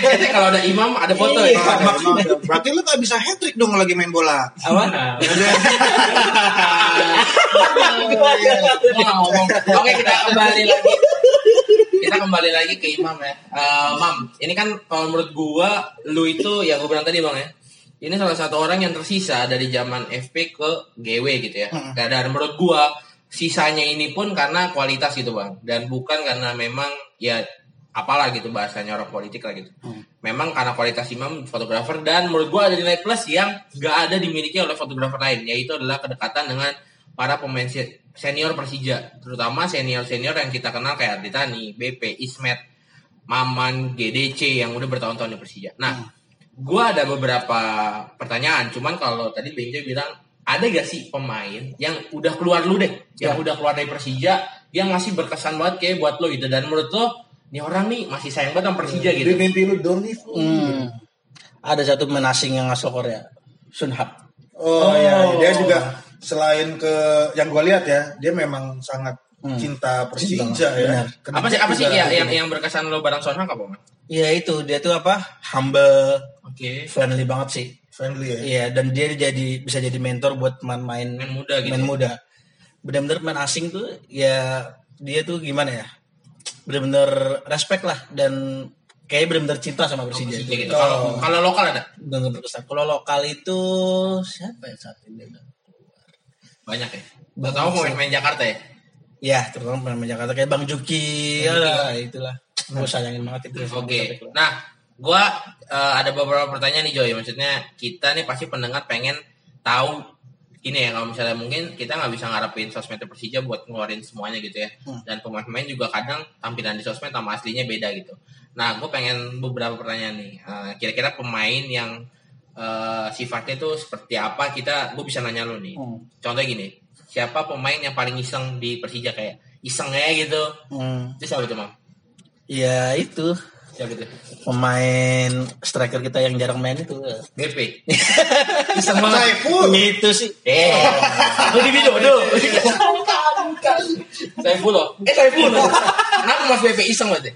Jadi kalau ada imam ada foto Iya. ya. Ada, emang ada. berarti lu gak bisa hat trick dong lagi main bola. Apa? Ngomong. Oke kita kembali lagi. Kita kembali lagi ke Imam ya. Eh, Mam, ini kan kalau menurut gua, lu itu yang gua bilang tadi bang ya. Ini salah satu orang yang tersisa dari zaman FP ke GW gitu ya. Dan, dan menurut gua sisanya ini pun karena kualitas gitu bang. Dan bukan karena memang ya apalah gitu bahasanya orang politik lah gitu. Memang karena kualitas Imam fotografer dan menurut gua ada nilai plus yang gak ada dimiliki oleh fotografer lain yaitu adalah kedekatan dengan para pemain se- senior Persija, terutama senior-senior yang kita kenal kayak Ardi Tani, BP, Ismet, Maman, GDC yang udah bertahun-tahun di Persija. Nah, gua ada beberapa pertanyaan, cuman kalau tadi Benjo bilang ada gak sih pemain yang udah keluar lu deh, yang udah keluar dari Persija, yang masih berkesan banget kayak buat lo gitu dan menurut lo ini orang nih masih sayang banget sama Persija gitu. Di mimpi lu don't leave. Hmm. Ada satu pemain asing yang asal Korea, Sun Hap. Oh, iya, dia juga selain ke yang gue lihat ya, dia memang sangat cinta Persija Cinta, ya. benar. Apa sih apa sih ya, gitu. yang yang berkesan lo bareng Son Hak apa? Iya itu dia tuh apa humble, Oke. friendly banget sih. Friendly ya? Iya dan dia jadi bisa jadi mentor buat main-main Main muda gitu. main muda. Benar-benar main asing tuh ya dia tuh gimana ya? Benar-benar respect lah dan kayak benar-benar cinta sama Persija. Gitu. Kalau kalau lokal ada Benar-benar berkesan. Kalau lokal itu siapa ya saat ini? banyak ya. Gak tahu pemain-pemain Jakarta ya. Ya terutama pemain Jakarta kayak Bang Juki, ya lah, itulah. Gue sayangin banget itu. Oke. Nah, gua eh, ada beberapa pertanyaan nih Joy. Maksudnya kita nih pasti pendengar pengen tahu ini ya kalau misalnya mungkin kita nggak bisa ngarepin sosmed Persija buat ngeluarin semuanya gitu ya. Dan pemain-pemain juga kadang tampilan di sosmed sama aslinya beda gitu. Nah, gue pengen beberapa pertanyaan nih. Eh, Kira-kira pemain yang eh, sifatnya tuh seperti apa kita gue bisa nanya lu nih. Hmm. Contohnya gini, siapa pemain yang paling iseng di Persija kayak iseng aja gitu. Hmm. Itu siapa tuh, Mam? Ya itu Siapa tuh? pemain striker kita yang jarang main itu. BP. Iseng banget. Saiful. Itu sih. Eh, Lu di Widodo. Saiful loh. Eh Saiful. Kenapa Mas BP iseng banget? ya?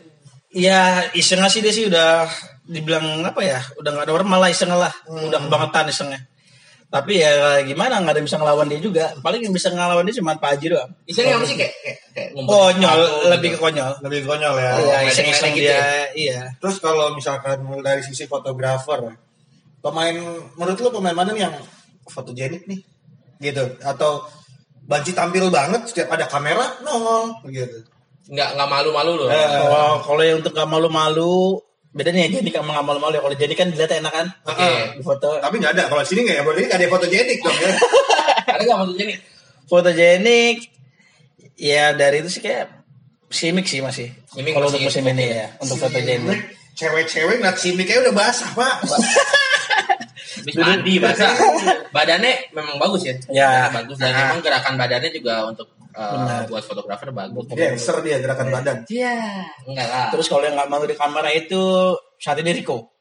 Ya iseng sih dia sih udah dibilang apa ya? Udah nggak normal lah iseng lah. Udah kebangetan isengnya. Tapi ya gimana nggak ada yang bisa ngelawan dia juga. Paling yang bisa ngelawan dia cuma Pak Haji doang. Iseng apa sih kayak kayak, kayak Konyol, sepatu lebih gitu. ke konyol. Lebih konyol ya. Iya, ledek-ledek iseng-iseng gitu dia. ya? Iya. Terus kalau misalkan dari sisi fotografer, pemain menurut lu pemain mana nih yang fotogenik nih? Gitu atau Banci tampil banget setiap ada kamera nongol gitu. Nggak nggak malu-malu loh. Eh, Kalau kalau yang untuk gak malu-malu bedanya ya jadi sama gak malu-malu ya. Kalau jadi kan dilihat enak kan. Oke. Di foto Tapi nggak ada. Kalau di sini nggak ya? Berarti nggak ada fotogenik dong ya. Ada nggak nih? fotogenik ya dari itu sih kayak Simic sih masih. Simic Kalau untuk musim ini ya, untuk satu ini. Cewek-cewek ngeliat si Mick udah basah, Pak. Habis mandi basah. Badannya memang bagus ya. Ya. bagus dan memang gerakan badannya juga untuk uh, Benar. buat fotografer bagus. Dancer dia gerakan badan. Iya, enggak lah. Terus kalau yang nggak mau di kamera itu saat ini Rico.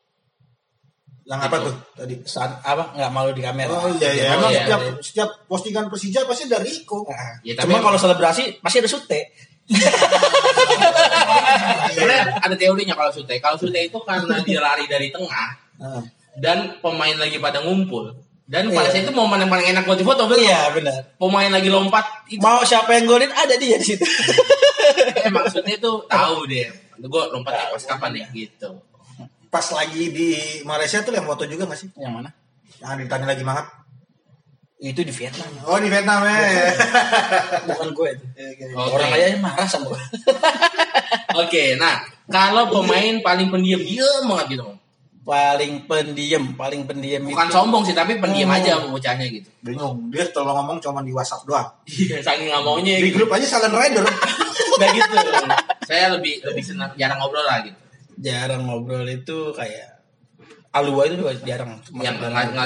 Yang apa tuh tadi? Saat apa nggak malu di kamera. Oh iya iya, emang iya. setiap setiap postingan Persija pasti dari Iko. Nah, Ya, tapi Cuma kalau selebrasi pasti ada sute. Sebenarnya ada teorinya kalau Sute. Kalau Sute itu karena dia lari dari tengah Nah, dan pemain lagi pada ngumpul. Dan pada Iya. saat itu momen yang paling enak buat difoto betul. Iya benar. Pemain lagi lompat itu Mau siapa yang golin ada dia di situ. emang Sute itu tahu deh. Gue lompat pas kapan nih gitu. Pas lagi di Malaysia tuh yang foto juga gak sih? yang mana? Yang ditanya lagi mangap. Itu di Vietnam. Oh di Vietnam ya. Bukan gue itu. Oke. Orang aja marah sama gue. Oke, nah kalau pemain paling pendiam diam banget gitu. Paling pendiam, paling pendiam bukan itu. sombong sih, tapi pendiam Oh. aja bocahnya gitu. Bingung. Dia kalau ngomong cuma di WhatsApp doang. Iya, saking nggak maunya Di gitu. grup aja Silent Rider. Udah gitu. Saya lebih lebih senang jarang ngobrol lah gitu. jarang ngobrol itu kayak Alua itu juga jarang. Yang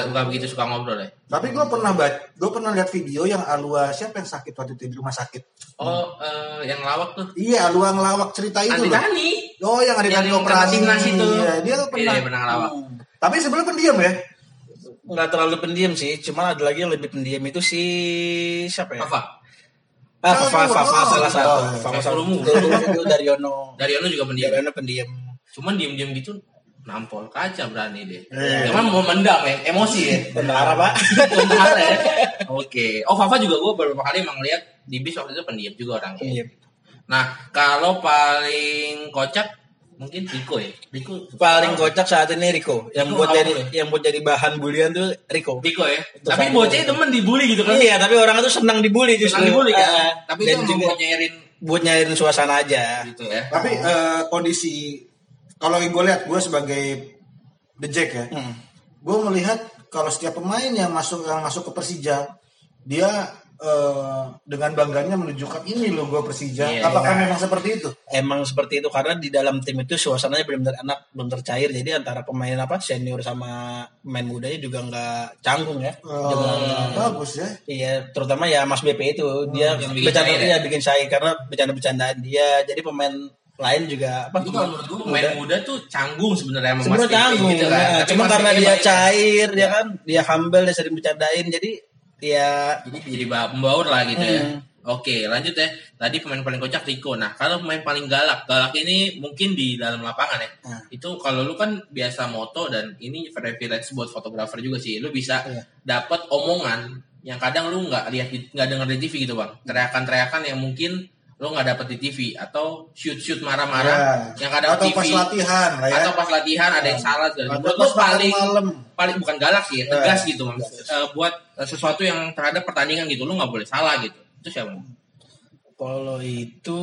nggak begitu suka ngobrol ya. Tapi gue pernah gue pernah lihat video yang Alua siapa yang sakit waktu itu di rumah sakit. Oh, eh, yang lawak tuh. Iya, Alua ngelawak cerita itu. Dani. Oh, yang ada Yang operasi timnas itu. Iya, dia tuh pernah. Iya, pernah ngelawak. Tapi sebenarnya pendiam ya. nggak terlalu pendiam sih, cuman ada lagi yang lebih pendiam itu si siapa ya? Apa? Ah, Fafa, Fafa salah satu. Fafa Fafa salah Lumu. satu. Itu- Itu Daryono. Daryono juga pendiam. Daryono pendiam. Cuman diem-diem gitu nampol kaca berani deh. Iya. Cuman mau mendam ya, emosi ya. Tentara pak. Tentara ya. Oke. Oh, Fafa juga gue beberapa kali emang lihat di bis waktu itu pendiam juga orangnya. Pendiam. Nah, kalau paling kocak mungkin Riko ya. Riko Paling kocak saat ini Riko. Yang Riko buat jadi tuh? yang buat jadi bahan bulian tuh Riko. Riko ya. Itu Tapi sama. bocahnya temen dibully gitu kan. Iya, tapi orang itu senang dibully justru. Senang dibully kan. Ah, Tapi itu juga mau nyairin buat nyairin suasana aja. gitu ya. Tapi eh, kondisi kalau gue lihat gue sebagai the Jack ya, Hmm. gue melihat kalau setiap pemain yang masuk yang masuk ke Persija, dia eh, dengan bangganya menunjukkan ini loh gue Persija. Iya, Apakah iya. memang seperti itu? Emang seperti itu karena di dalam tim itu suasananya benar-benar enak, belum tercair. Jadi antara pemain apa senior sama pemain mudanya juga nggak canggung ya. Eh, Dengan- bagus ya. Iya, terutama ya Mas BP itu dia yang bikin bercanda ya? bikin cair karena bercanda-bercandaan dia. Jadi pemain lain juga apa? Itu kalau menurut gue pemain muda tuh canggung sebenarnya sama Mas Sebenarnya canggung, gitu kan. ya. Tapi cuma karena dia cair, dia kan, dia humble, dia sering bercandain, jadi ya jadi jadi ba- membaur lah gitu ya. Hmm. Oke, lanjut ya. Tadi pemain paling kocak Riko. Nah, kalau pemain paling galak, galak ini mungkin di dalam lapangan ya. Hmm. Itu kalau lu kan biasa moto dan ini privilege buat fotografer juga sih. Lu bisa Iya. dapat omongan yang kadang lu nggak lihat nggak denger di TV gitu bang. Teriakan-teriakan yang mungkin lu nggak dapet di TV atau shoot shoot marah-marah Ya. yang kadang Atau TV pas latihan lah ya. atau pas latihan ada yang salah segala Atau macam. Menurut lu paling malam. paling bukan galak sih, ya, tegas Ya, gitu Bang. Eh, buat sesuatu yang terhadap pertandingan gitu, lu nggak boleh salah gitu. Itu siapa? kalau itu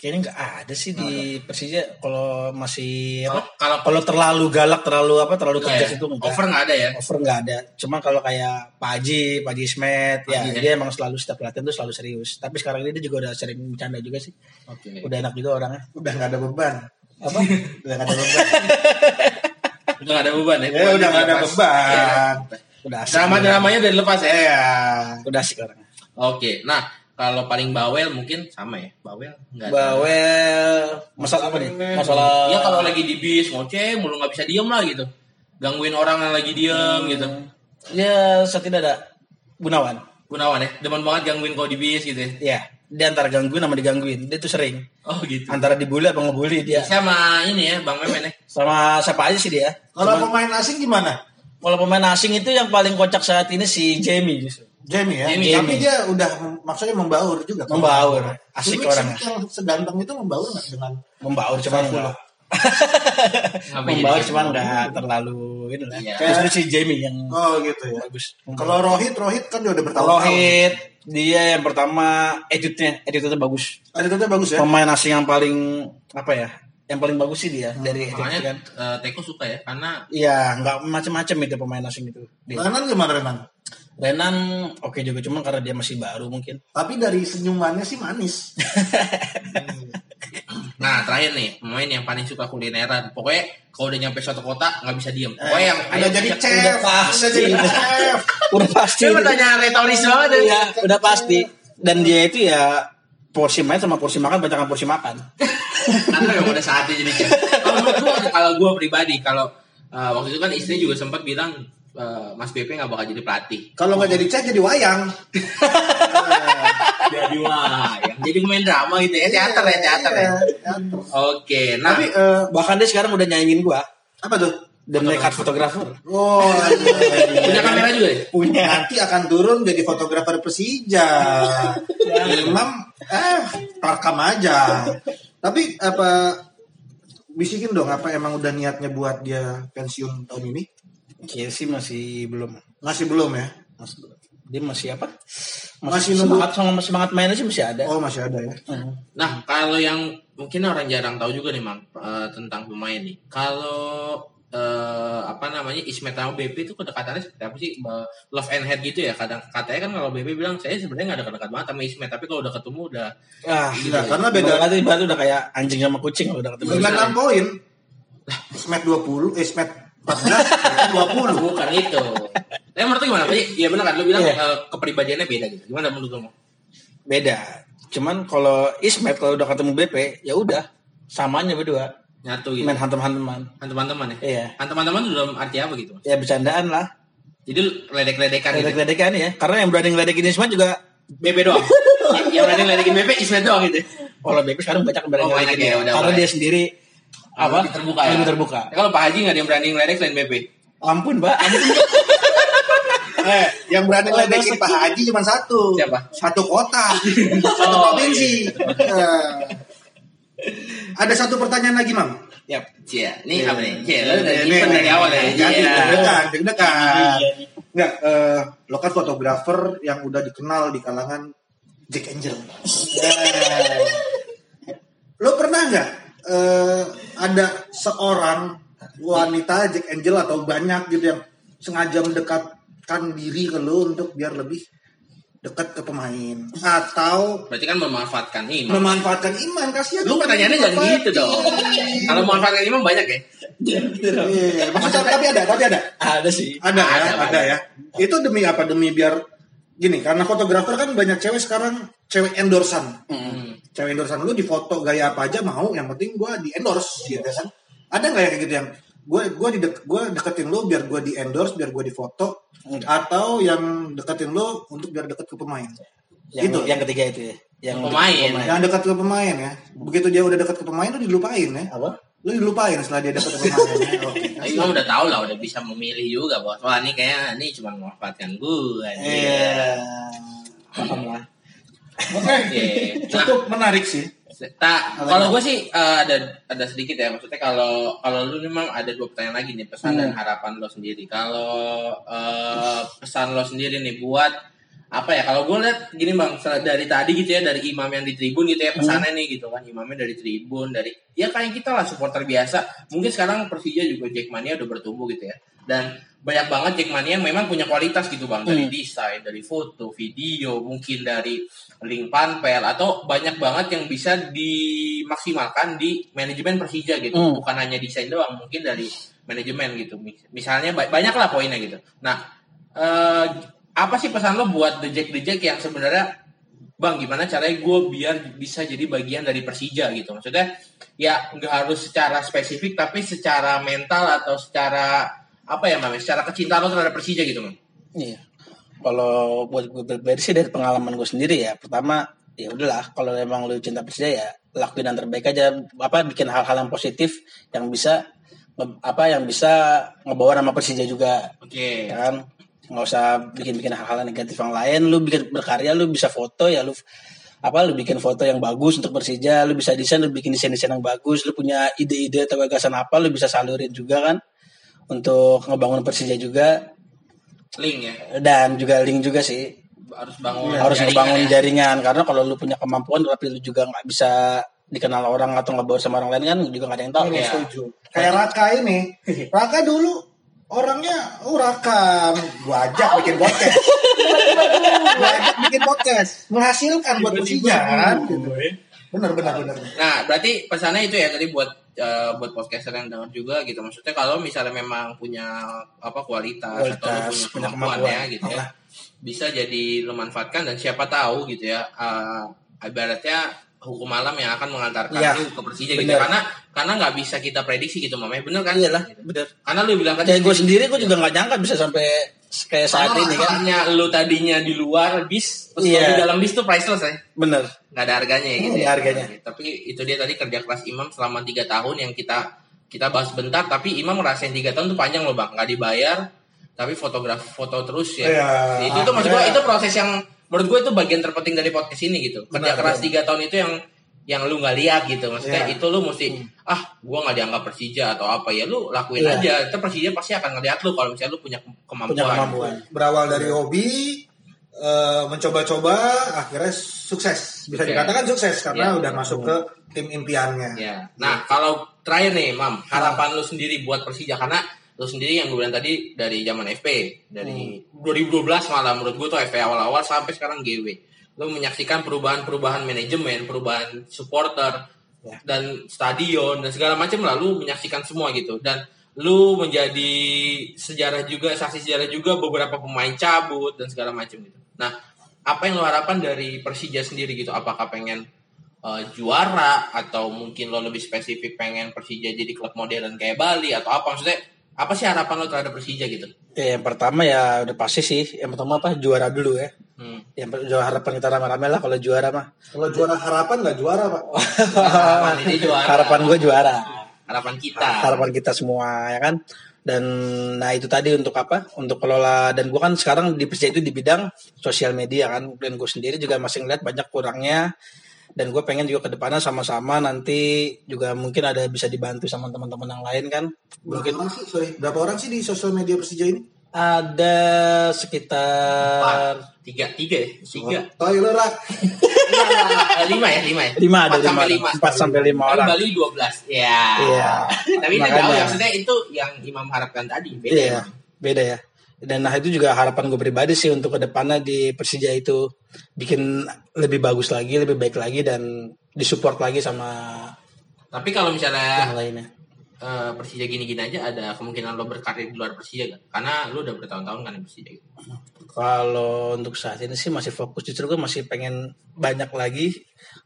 kayaknya nggak ada sih di Persija kalau masih Kalau apa? kalau Kalau terlalu galak, terlalu apa? Terlalu enggak tegas ya? itu enggak. over nggak ada ya? over nggak ada. Cuma kalau kayak Pak Haji, Pak Haji Ismet, ya ya. dia emang selalu setiap latihan tuh selalu serius. Tapi sekarang ini dia juga udah sering bercanda juga sih. Oke. Udah enak juga orangnya. Udah nggak ada beban. Apa? Udah nggak ada beban. Udah nggak ada beban ya? ya udah nggak ada Lepas. beban. Udah asik. Drama-dramanya udah dilepas ya. Iya. Udah asik orangnya. Oke. Nah, kalau paling bawel mungkin sama ya. Bawel nggak ada. Bawel masalah apa nih? Masalah Iya kalau lagi di bis ngoceh mulu nggak bisa diem lah gitu. Gangguin orang yang lagi diem gitu. ya setidaknya ada Gunawan. Gunawan ya, demen banget gangguin kau di bis gitu ya. Ya, dia antara gangguin sama digangguin. Dia tuh sering Oh gitu. antara dibully apa ngebully dia. Sama ini ya, Bang Memen ya. Sama siapa aja sih dia? Kalau pemain asing gimana? Kalau pemain asing itu yang paling kocak saat ini si Jamie justru. Jamie ya. Jamie. Tapi dia udah maksudnya membaur juga. kan? Membaur, asik orangnya. yang seganteng itu membaur nggak dengan Membaur cuman enggak. Membaur cuman gitu? enggak terlalu ini lah. Iya. Justru si Jamie yang Oh gitu ya. bagus. Kalau Rohit, Rohit kan dia udah bertahun-tahun. Rohit dia yang pertama attitude-nya, attitude-nya bagus. Tuh bagus ya. Pemain asing yang paling apa ya? Yang paling bagus sih dia dari attitude Makanya kan. eh, Teko suka ya, karena Iya, nggak macam-macam itu pemain asing itu. Renan gimana Renan? Renan oke juga cuman karena dia masih baru mungkin. Tapi dari senyumannya sih manis. Nah terakhir nih pemain yang paling suka kulineran. Pokoknya kalau udah nyampe suatu kota nggak bisa diem. Pokoknya yang udah jadi chef, udah pasti. udah jadi chef. Udah pasti. Ini pertanyaan retoris banget. ya. Iya, udah pasti. Dan dia itu ya porsi main sama porsi makan banyak porsi makan. Karena memang udah saatnya jadi chef. Kalau menurut gua, kalau gua pribadi, kalau uh, waktu itu kan istri juga sempat bilang uh, Mas BP nggak bakal jadi pelatih. Kalau nggak jadi chef jadi wayang. Jadi wah, yang jadi pemain drama gitu ya, teater ya, teater ya. Iya. Oke, nah Tapi eh, Bahkan dia sekarang udah nyanyiin gua. apa tuh? Dan nekat fotografer. Oh, iya. punya kamera juga ya? Punya. Nanti akan turun jadi fotografer Persija. Imam, eh, rekam aja. Tapi apa bisikin dong apa emang udah niatnya buat dia pensiun tahun ini? Kayaknya sih masih belum. Masih belum ya? Mas, dia masih apa? Masih nunggu. semangat sama semangat mainnya sih masih ada. Oh masih ada ya. Hmm. Nah, kalau yang mungkin orang jarang tahu juga nih, Mang, eh, tentang pemain nih. Kalau eh, apa namanya Ismet sama BP itu kedekatannya seperti apa sih? Love and hate gitu ya. Kadang katanya kan kalau BP bilang saya sebenarnya nggak ada dekat banget sama Ismet, tapi kalau udah ketemu udah Ah, Gila, karena beda itu ibarat udah kayak anjing sama kucing kalau udah ketemu. Dengan 6 poin. Smack 20, eh Smack 14, 20. bukan itu. Tapi menurut gimana? Iya benar kan lu bilang Iya. eh, kepribadiannya beda gitu. Gimana menurut lu? Beda. Cuman kalau Ismet kalau udah ketemu BP, ya udah samanya berdua. Nyatu gitu. Main hantem-hanteman. Teman-teman ya. Iya. Teman-teman itu dalam arti apa gitu? Ya bercandaan lah. Jadi ledek-ledekan gitu. Ledek-ledekan ya. Karena yang berani ngeledekin Ismet juga BP doang. yang berani ledekin BP Ismet doang gitu. kalau BP sekarang banyak yang berani Oh, ngeledekin ya, Karena dia sendiri apa? Lebih terbuka ya. Lebih terbuka. Ya, kalau Pak Haji nggak ada yang berani ngeledek selain BP. Ampun, Mbak. Eh, yang berani ngeledekin. Pak Haji cuma satu. Siapa? Satu kota. Satu Oh, provinsi. Eh. Ada satu pertanyaan lagi, Mam. Yap. Cia, ini apa nih? Cia, Iya, lu udah iya, nyimpen iya, dari awal ya. Jadi Iya. deg-degan, deg-degan. Iya, Enggak, eh, lo kan fotografer yang udah dikenal di kalangan Jack Angel. Lo pernah nggak eh, ada seorang wanita Jack Angel atau banyak gitu yang sengaja mendekatkan diri ke lo untuk biar lebih dekat ke pemain atau Berarti kan memanfaatkan ini. memanfaatkan iman kasihan Lu pertanyaannya jangan gitu dong. Kalau memanfaatkan imam banyak ya. Iya, maksudnya tapi ada, tapi ada. Ada sih. Ada, ya, Ada, ada, ada. ya. Itu demi apa? Demi biar gini, karena fotografer kan banyak cewek sekarang cewek endorsan. Hmm. Cewek endorsan lu di foto gaya apa aja mau, yang penting gua di endorse gitu kan. Ada nggak ya kayak gitu yang gue gue di gue deketin lu biar gue di endorse biar gue di foto atau yang deketin lu untuk biar deket ke pemain Yang, Itu. yang ketiga itu ya. Yang Pemain. yang dekat ke pemain ya begitu dia udah dekat ke pemain lu dilupain ya Apa? Lu dilupain setelah dia dekat ke pemain ya. oke Nah, imam udah tahu lah, udah bisa memilih juga bos. Wah ini kayak ini cuma memanfaatkan gue. Iya. Paham lah. oke Iya. cukup menarik sih Tak, kalau gue sih eh, ada ada sedikit ya maksudnya kalau kalau lu memang ada dua pertanyaan lagi nih pesan dan harapan lo sendiri. Kalau eh, pesan lo sendiri nih buat apa ya? Kalau gue lihat gini bang dari tadi gitu ya dari imam yang di tribun gitu ya pesannya nih gitu kan imamnya dari tribun dari ya kayak kita lah supporter biasa. Mungkin sekarang Persija juga Jackmania udah bertumbuh gitu ya dan banyak banget Jackmania yang memang punya kualitas gitu bang dari Hmm. desain, dari foto, video, mungkin dari link panpel atau banyak banget yang bisa dimaksimalkan di manajemen Persija gitu Hmm. bukan hanya desain doang mungkin dari manajemen gitu Mis- misalnya ba- banyak lah poinnya gitu nah eh, apa sih pesan lo buat the Jack the Jack yang sebenarnya bang gimana caranya gue biar bisa jadi bagian dari Persija gitu maksudnya ya nggak harus secara spesifik tapi secara mental atau secara apa ya namanya secara kecintaan lo terhadap Persija gitu Mam. Iya. Kalau buat gue pribadi sih dari pengalaman gue sendiri ya. Pertama, ya udahlah kalau emang lu cinta Persija ya lakuin yang terbaik aja. Apa bikin hal-hal yang positif yang bisa apa yang bisa ngebawa nama Persija juga. oke Ya kan? Nggak usah bikin-bikin hal-hal negatif yang lain. Lu bikin berkarya, lu bisa foto ya lu apa lu bikin foto yang bagus untuk Persija, lu bisa desain, lu bikin desain-desain yang bagus, lu punya ide-ide atau gagasan apa, lu bisa salurin juga kan untuk ngebangun Persija juga link ya dan juga link juga sih harus bangun harus jaringan ngebangun ya. jaringan karena kalau lu punya kemampuan tapi lu juga nggak bisa dikenal orang atau nggak bawa sama orang lain kan juga nggak ada yang tahu Iya. setuju. Kayak Raka ini. Raka dulu orangnya oh Raka gua ajak bikin podcast. Ngajak bikin podcast, menghasilkan buat Persija kan. Gitu. Benar benar benar. Nah, berarti pesannya itu ya tadi buat eh, buat podcaster yang dengar juga gitu. Maksudnya kalau misalnya memang punya apa kualitas, atau Kualitas, punya punya kemampuan ya gitu ya. Bisa jadi lu manfaatkan dan siapa tahu gitu ya. eh, ibaratnya hukum alam yang akan mengantarkan Iya, lu ke Persija gitu. bener. Karena karena nggak bisa kita prediksi gitu, Mamanya. Bener kan? Iyalah, Gitu. bener. Karena lu bilang tadi Kayak gue sendiri gue juga nggak nyangka bisa sampai kayak saat ini kan. Karena lu tadinya di luar bis, terus Iya. kalau di dalam bis tuh priceless ya. Bener. nggak ada harganya ya gitu Nggak ya. harganya. Tapi itu dia tadi kerja keras Imam selama tiga tahun yang kita kita bahas bentar. Tapi Imam ngerasain tiga tahun tuh panjang loh bang, nggak dibayar. Tapi fotograf foto terus ya. Iya. itu tuh maksud gue Iya. itu proses yang menurut gue itu bagian terpenting dari podcast ini gitu. Kerja Benar, keras tiga tahun itu yang yang lu nggak lihat gitu. Maksudnya Iya. itu lu mesti ah gue nggak dianggap Persija atau apa ya lu lakuin Iya. aja. Itu Persija pasti akan ngeliat lu kalau misalnya lu punya kemampuan. Punya kemampuan. Berawal dari hobi, eh, mencoba-coba, akhirnya sukses. Bisa Sukses. dikatakan sukses karena Iya. udah masuk ke tim impiannya. Ya. Nah, kalau terakhir nih, Mam, harapan lu sendiri buat Persija karena lu sendiri yang gue bilang tadi dari zaman FP, dari 2012 malah menurut gue tuh FP awal-awal sampai sekarang GW. Lu menyaksikan perubahan-perubahan manajemen, perubahan supporter Ya. dan stadion dan segala macam lalu menyaksikan semua gitu dan lu menjadi sejarah juga saksi sejarah juga beberapa pemain cabut dan segala macam gitu. Nah, apa yang lo harapkan dari Persija sendiri gitu? Apakah pengen uh, juara atau mungkin lo lebih spesifik pengen Persija jadi klub modern kayak Bali atau apa maksudnya apa sih harapan lo terhadap Persija gitu? Ya, yang pertama ya udah pasti sih. Yang pertama apa juara dulu ya. Hmm. Yang juara harapan kita rame-rame lah kalau juara mah. Kalau juara harapan nggak juara pak. harapan ini juara. Harapan gue juara. Harapan kita. Harapan kita semua ya kan. Dan nah itu tadi untuk apa? Untuk kelola dan gue kan sekarang di Persija itu di bidang sosial media kan. Dan gue sendiri juga masih ngeliat banyak kurangnya. Dan gue pengen juga ke depannya sama-sama nanti juga mungkin ada bisa dibantu sama teman-teman yang lain kan. Berapa Mungkin orang sih? Sorry, berapa orang sih di sosial media Persija ini? ada sekitar Empat. tiga tiga ya tiga Tyler lah. Eh, lima ya lima ya lima ada Empat sampai lima empat sampai lima orang. Bali dua belas ya Iya. tapi itu Makanya. jauh ya maksudnya itu yang Imam harapkan tadi beda Iya, ya beda ya. Dan nah itu juga harapan gue pribadi sih untuk ke depannya di Persija itu bikin lebih bagus lagi, lebih baik lagi dan disupport lagi sama tapi kalau misalnya yang lainnya. eh, Persija gini-gini aja ada kemungkinan lo berkarir di luar Persija gak? Karena lo udah bertahun-tahun kan di Persija gitu. Kalau untuk saat ini sih masih fokus justru gue masih pengen banyak lagi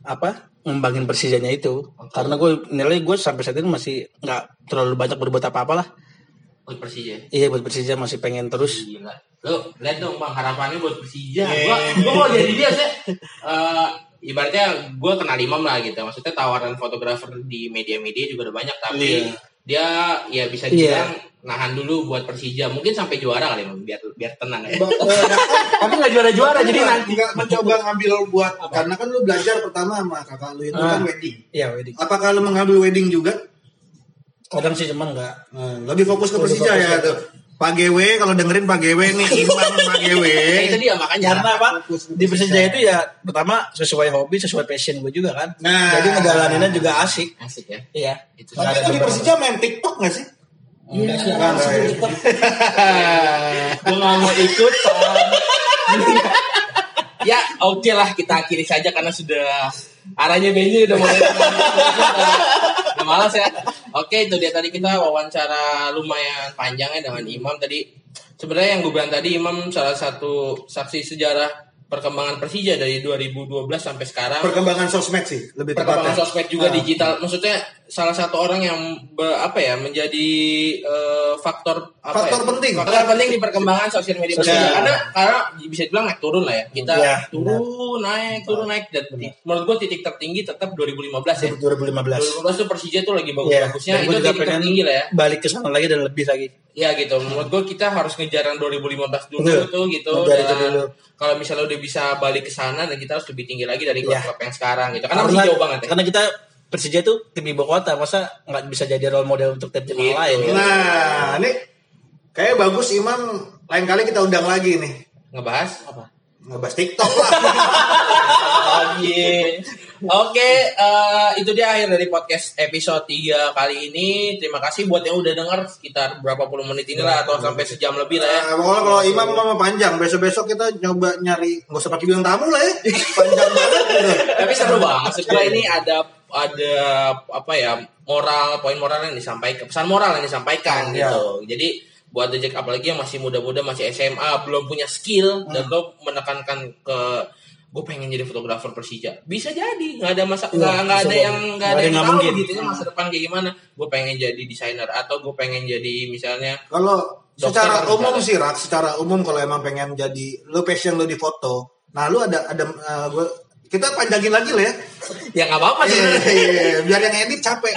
apa ngembangin Persijanya itu karena gue nilai gue sampai saat ini masih nggak terlalu banyak berbuat apa-apa lah Buat Persija. iya buat Persija masih pengen terus Gila. Lo lihat dong bang harapannya buat Persija. Iya. Gua gua mau jadi dia sih. Eh, ibaratnya gue kenal Imam lah gitu. Maksudnya tawaran fotografer di media-media juga udah banyak tapi Iya. dia ya bisa dibilang nahan dulu buat Persija. Mungkin sampai juara kali Mam, biar biar tenang ya. Ba- eh, tapi nggak juara-juara jadi nanti nggak mencoba ngambil buat karena kan lu belajar pertama sama kakak lu itu Ah. kan wedding. ya wedding Apakah lu mengambil wedding juga? Kadang sih cuman nggak Nah, lebih fokus ke Persija fokus ya tuh. Pak GW kalau dengerin Pak GW nih Imam Pak GW. Ya, itu dia makanya. karena apa di Persija itu ya pertama sesuai hobi sesuai passion gue juga kan Nah. jadi ngejalaninnya juga asik Asik ya. iya Itu Tapi lu di Persija main TikTok gak sih? Enggak sih, Enggak, langsung enggak, TikTok. gue gak mau ikut ya oke lah kita akhiri saja karena sudah arahnya Benji udah mulai malas ya oke itu dia tadi kita wawancara lumayan panjang ya dengan Imam tadi sebenarnya yang gue bilang tadi Imam salah satu saksi sejarah perkembangan Persija dari 2012 sampai sekarang Perkembangan sosmed sih lebih perkembangan tepatnya. sosmed juga Ah. digital maksudnya salah satu orang yang be- apa ya menjadi eh, faktor apa Faktor ya? penting. faktor penting di perkembangan sosial media Sosial. Persija. karena karena bisa dibilang naik turun lah ya kita Iya, turun naik turun naik dan ti- menurut gua titik tertinggi tetap 2015 ya 2015 2015 tuh Persija tuh lagi bagus-bagusnya dan itu titik tertinggi lah ya balik ke sana lagi dan lebih lagi Ya gitu, menurut gue kita harus ngejar yang 2015 dulu Betul. tuh gitu. Ngejar itu dulu. kalau misalnya udah bisa balik ke sana dan kita harus lebih tinggi lagi dari Iya. klub-klub yang sekarang gitu. Karena masih jauh banget ya. karena kita Persija itu tim ibu kota masa nggak bisa jadi role model untuk tim tim Gitu. yang lain? Nah, ini kayak bagus Imam lain kali kita undang lagi nih. Ngebahas apa Ngebahas TikTok lah. lagi. Oke, eh, itu dia akhir dari podcast episode 3 kali ini. Terima kasih buat yang udah denger sekitar berapa puluh menit inilah atau sampai sejam lebih lah ya. Nah, pokoknya kalau imam mau panjang, besok-besok kita nyoba nyari nggak usah pakai bintang tamu lah ya. Panjang banget. Tapi seru banget. Gue ini ada ada apa ya moral poin moral yang disampaikan pesan moral yang disampaikan Iya. gitu. Jadi buat The Jack apalagi yang masih muda-muda masih SMA belum punya skill dan lo menekankan ke gue pengen jadi fotografer Persija bisa jadi nggak ada masa Iya, nggak nggak bisa ada yang nggak Nggak ada yang yang tahu mungkin. gitu ya masa depan kayak gimana gue pengen jadi desainer atau gue pengen jadi misalnya Kalau secara misalnya. umum sih Rak, secara umum kalau emang pengen jadi lu passion lu di foto. Nah, lu ada ada eh, gua kita panjangin lagi lah ya. ya nggak apa-apa sih Iya, iya, iya. biar yang edit capek.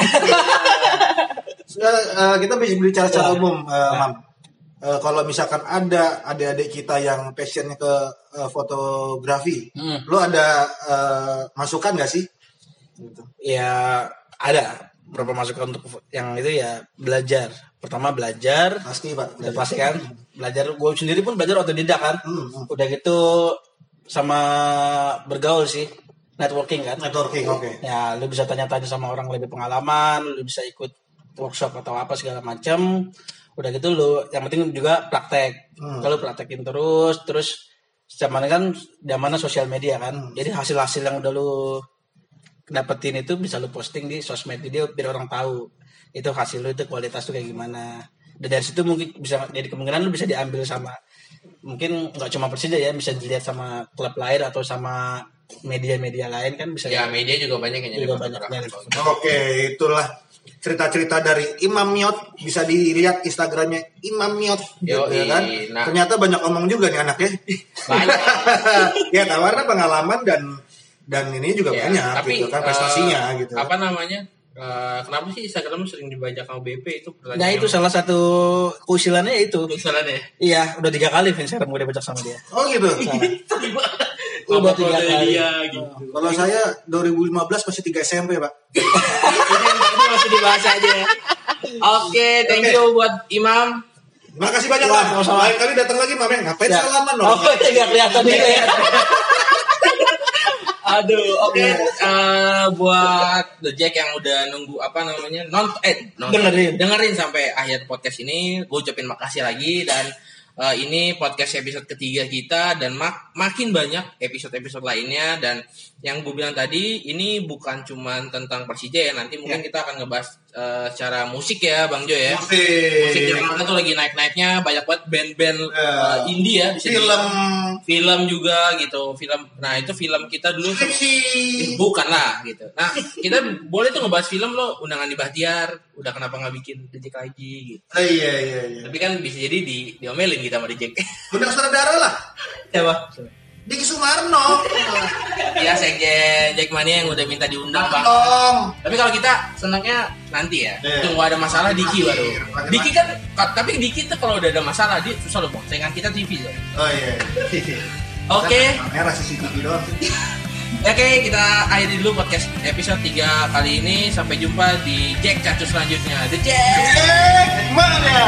Eh, kita bisa bicara secara umum, eh, Mam. Eh, kalau misalkan ada adik-adik kita yang passionnya ke eh, fotografi, Hmm. lu ada eh, masukan gak sih? Gitu. ya ada beberapa masukan untuk yang itu ya belajar pertama belajar Pasti pak. udah pasti kan belajar gue sendiri pun belajar otodidak kan Hmm, hmm. udah gitu sama bergaul sih networking kan. Networking, oke. ya lu bisa tanya-tanya sama orang lebih pengalaman lu bisa ikut workshop atau apa segala macam udah gitu lu yang penting juga praktek. Hmm. kalau praktekin terus terus zaman kan zamannya sosial media kan. Jadi hasil-hasil yang udah lu dapetin itu bisa lu posting di sosmed dia biar orang tahu itu hasil lu itu kualitas tuh kayak gimana. Dan dari situ mungkin bisa jadi kemungkinan lu bisa diambil sama mungkin nggak cuma Persija ya bisa dilihat sama klub lain atau sama media-media lain kan bisa ya media juga banyak yang jadi Juga banyak. Oke, itulah cerita-cerita dari Imam Miot bisa dilihat Instagramnya Imam Miot gitu ya kan. nah. Ternyata banyak omong juga nih anaknya. banyak ya tawarnya pengalaman dan dan ini juga Ya, banyak tapi gitu kan prestasinya eh, gitu. apa namanya eh, kenapa sih Instagram sering dibajak sama BP itu pertanyaan Nah itu salah satu keusilannya itu. misalnya Iya, udah tiga kali Instagram gue dibajak sama dia. Oh gitu. Udah tiga kali. dia gitu Kalau saya 2015 masih 3 SMP, Pak. ini, ini masih dibahas aja oke thank you buat Imam Makasih banyak, Wah, Pak. sama-sama. Lain kali datang lagi, Mam. ya. Ngapain Ya. salaman dong? Oh, nggak kelihatan juga ya. Aduh, oke eh, buat The Jack yang udah nunggu apa namanya non eh nonton, Dengerin. dengerin sampai akhir podcast ini, gue ucapin makasih lagi dan eh, ini podcast episode ketiga kita dan mak- makin banyak episode-episode lainnya dan yang gue bilang tadi ini bukan cuman tentang Persija ya nanti mungkin kita akan ngebahas eh, secara musik ya Bang Jo ya. Musik di Musik. Jakarta tuh lagi naik-naiknya banyak banget band-band Ya. eh, indie ya bisa Film. dibilang. film juga gitu film nah itu film kita dulu Eh, Skripsi. bukan lah gitu nah kita boleh tuh ngebahas film lo undangan di Bahtiar udah kenapa nggak bikin Dejek lagi gitu Oh, iya, iya, iya. tapi kan bisa jadi di diomelin kita sama Dejek Undang saudara lah. siapa Diki Sumarno. ya sekjen Jackmania yang udah minta diundang bang Dong. tapi kalau kita senangnya nanti ya Iya. tunggu ada masalah Diki baru Terakhir. Diki kan tapi Diki tuh kalau udah ada masalah dia susah loh bang saingan kita TV loh Oh iya. oke Kamera CCTV doang. Oke, kita akhiri dulu podcast episode 3 kali ini. Sampai jumpa di Jack Cacu selanjutnya. The Jack! Cek mana?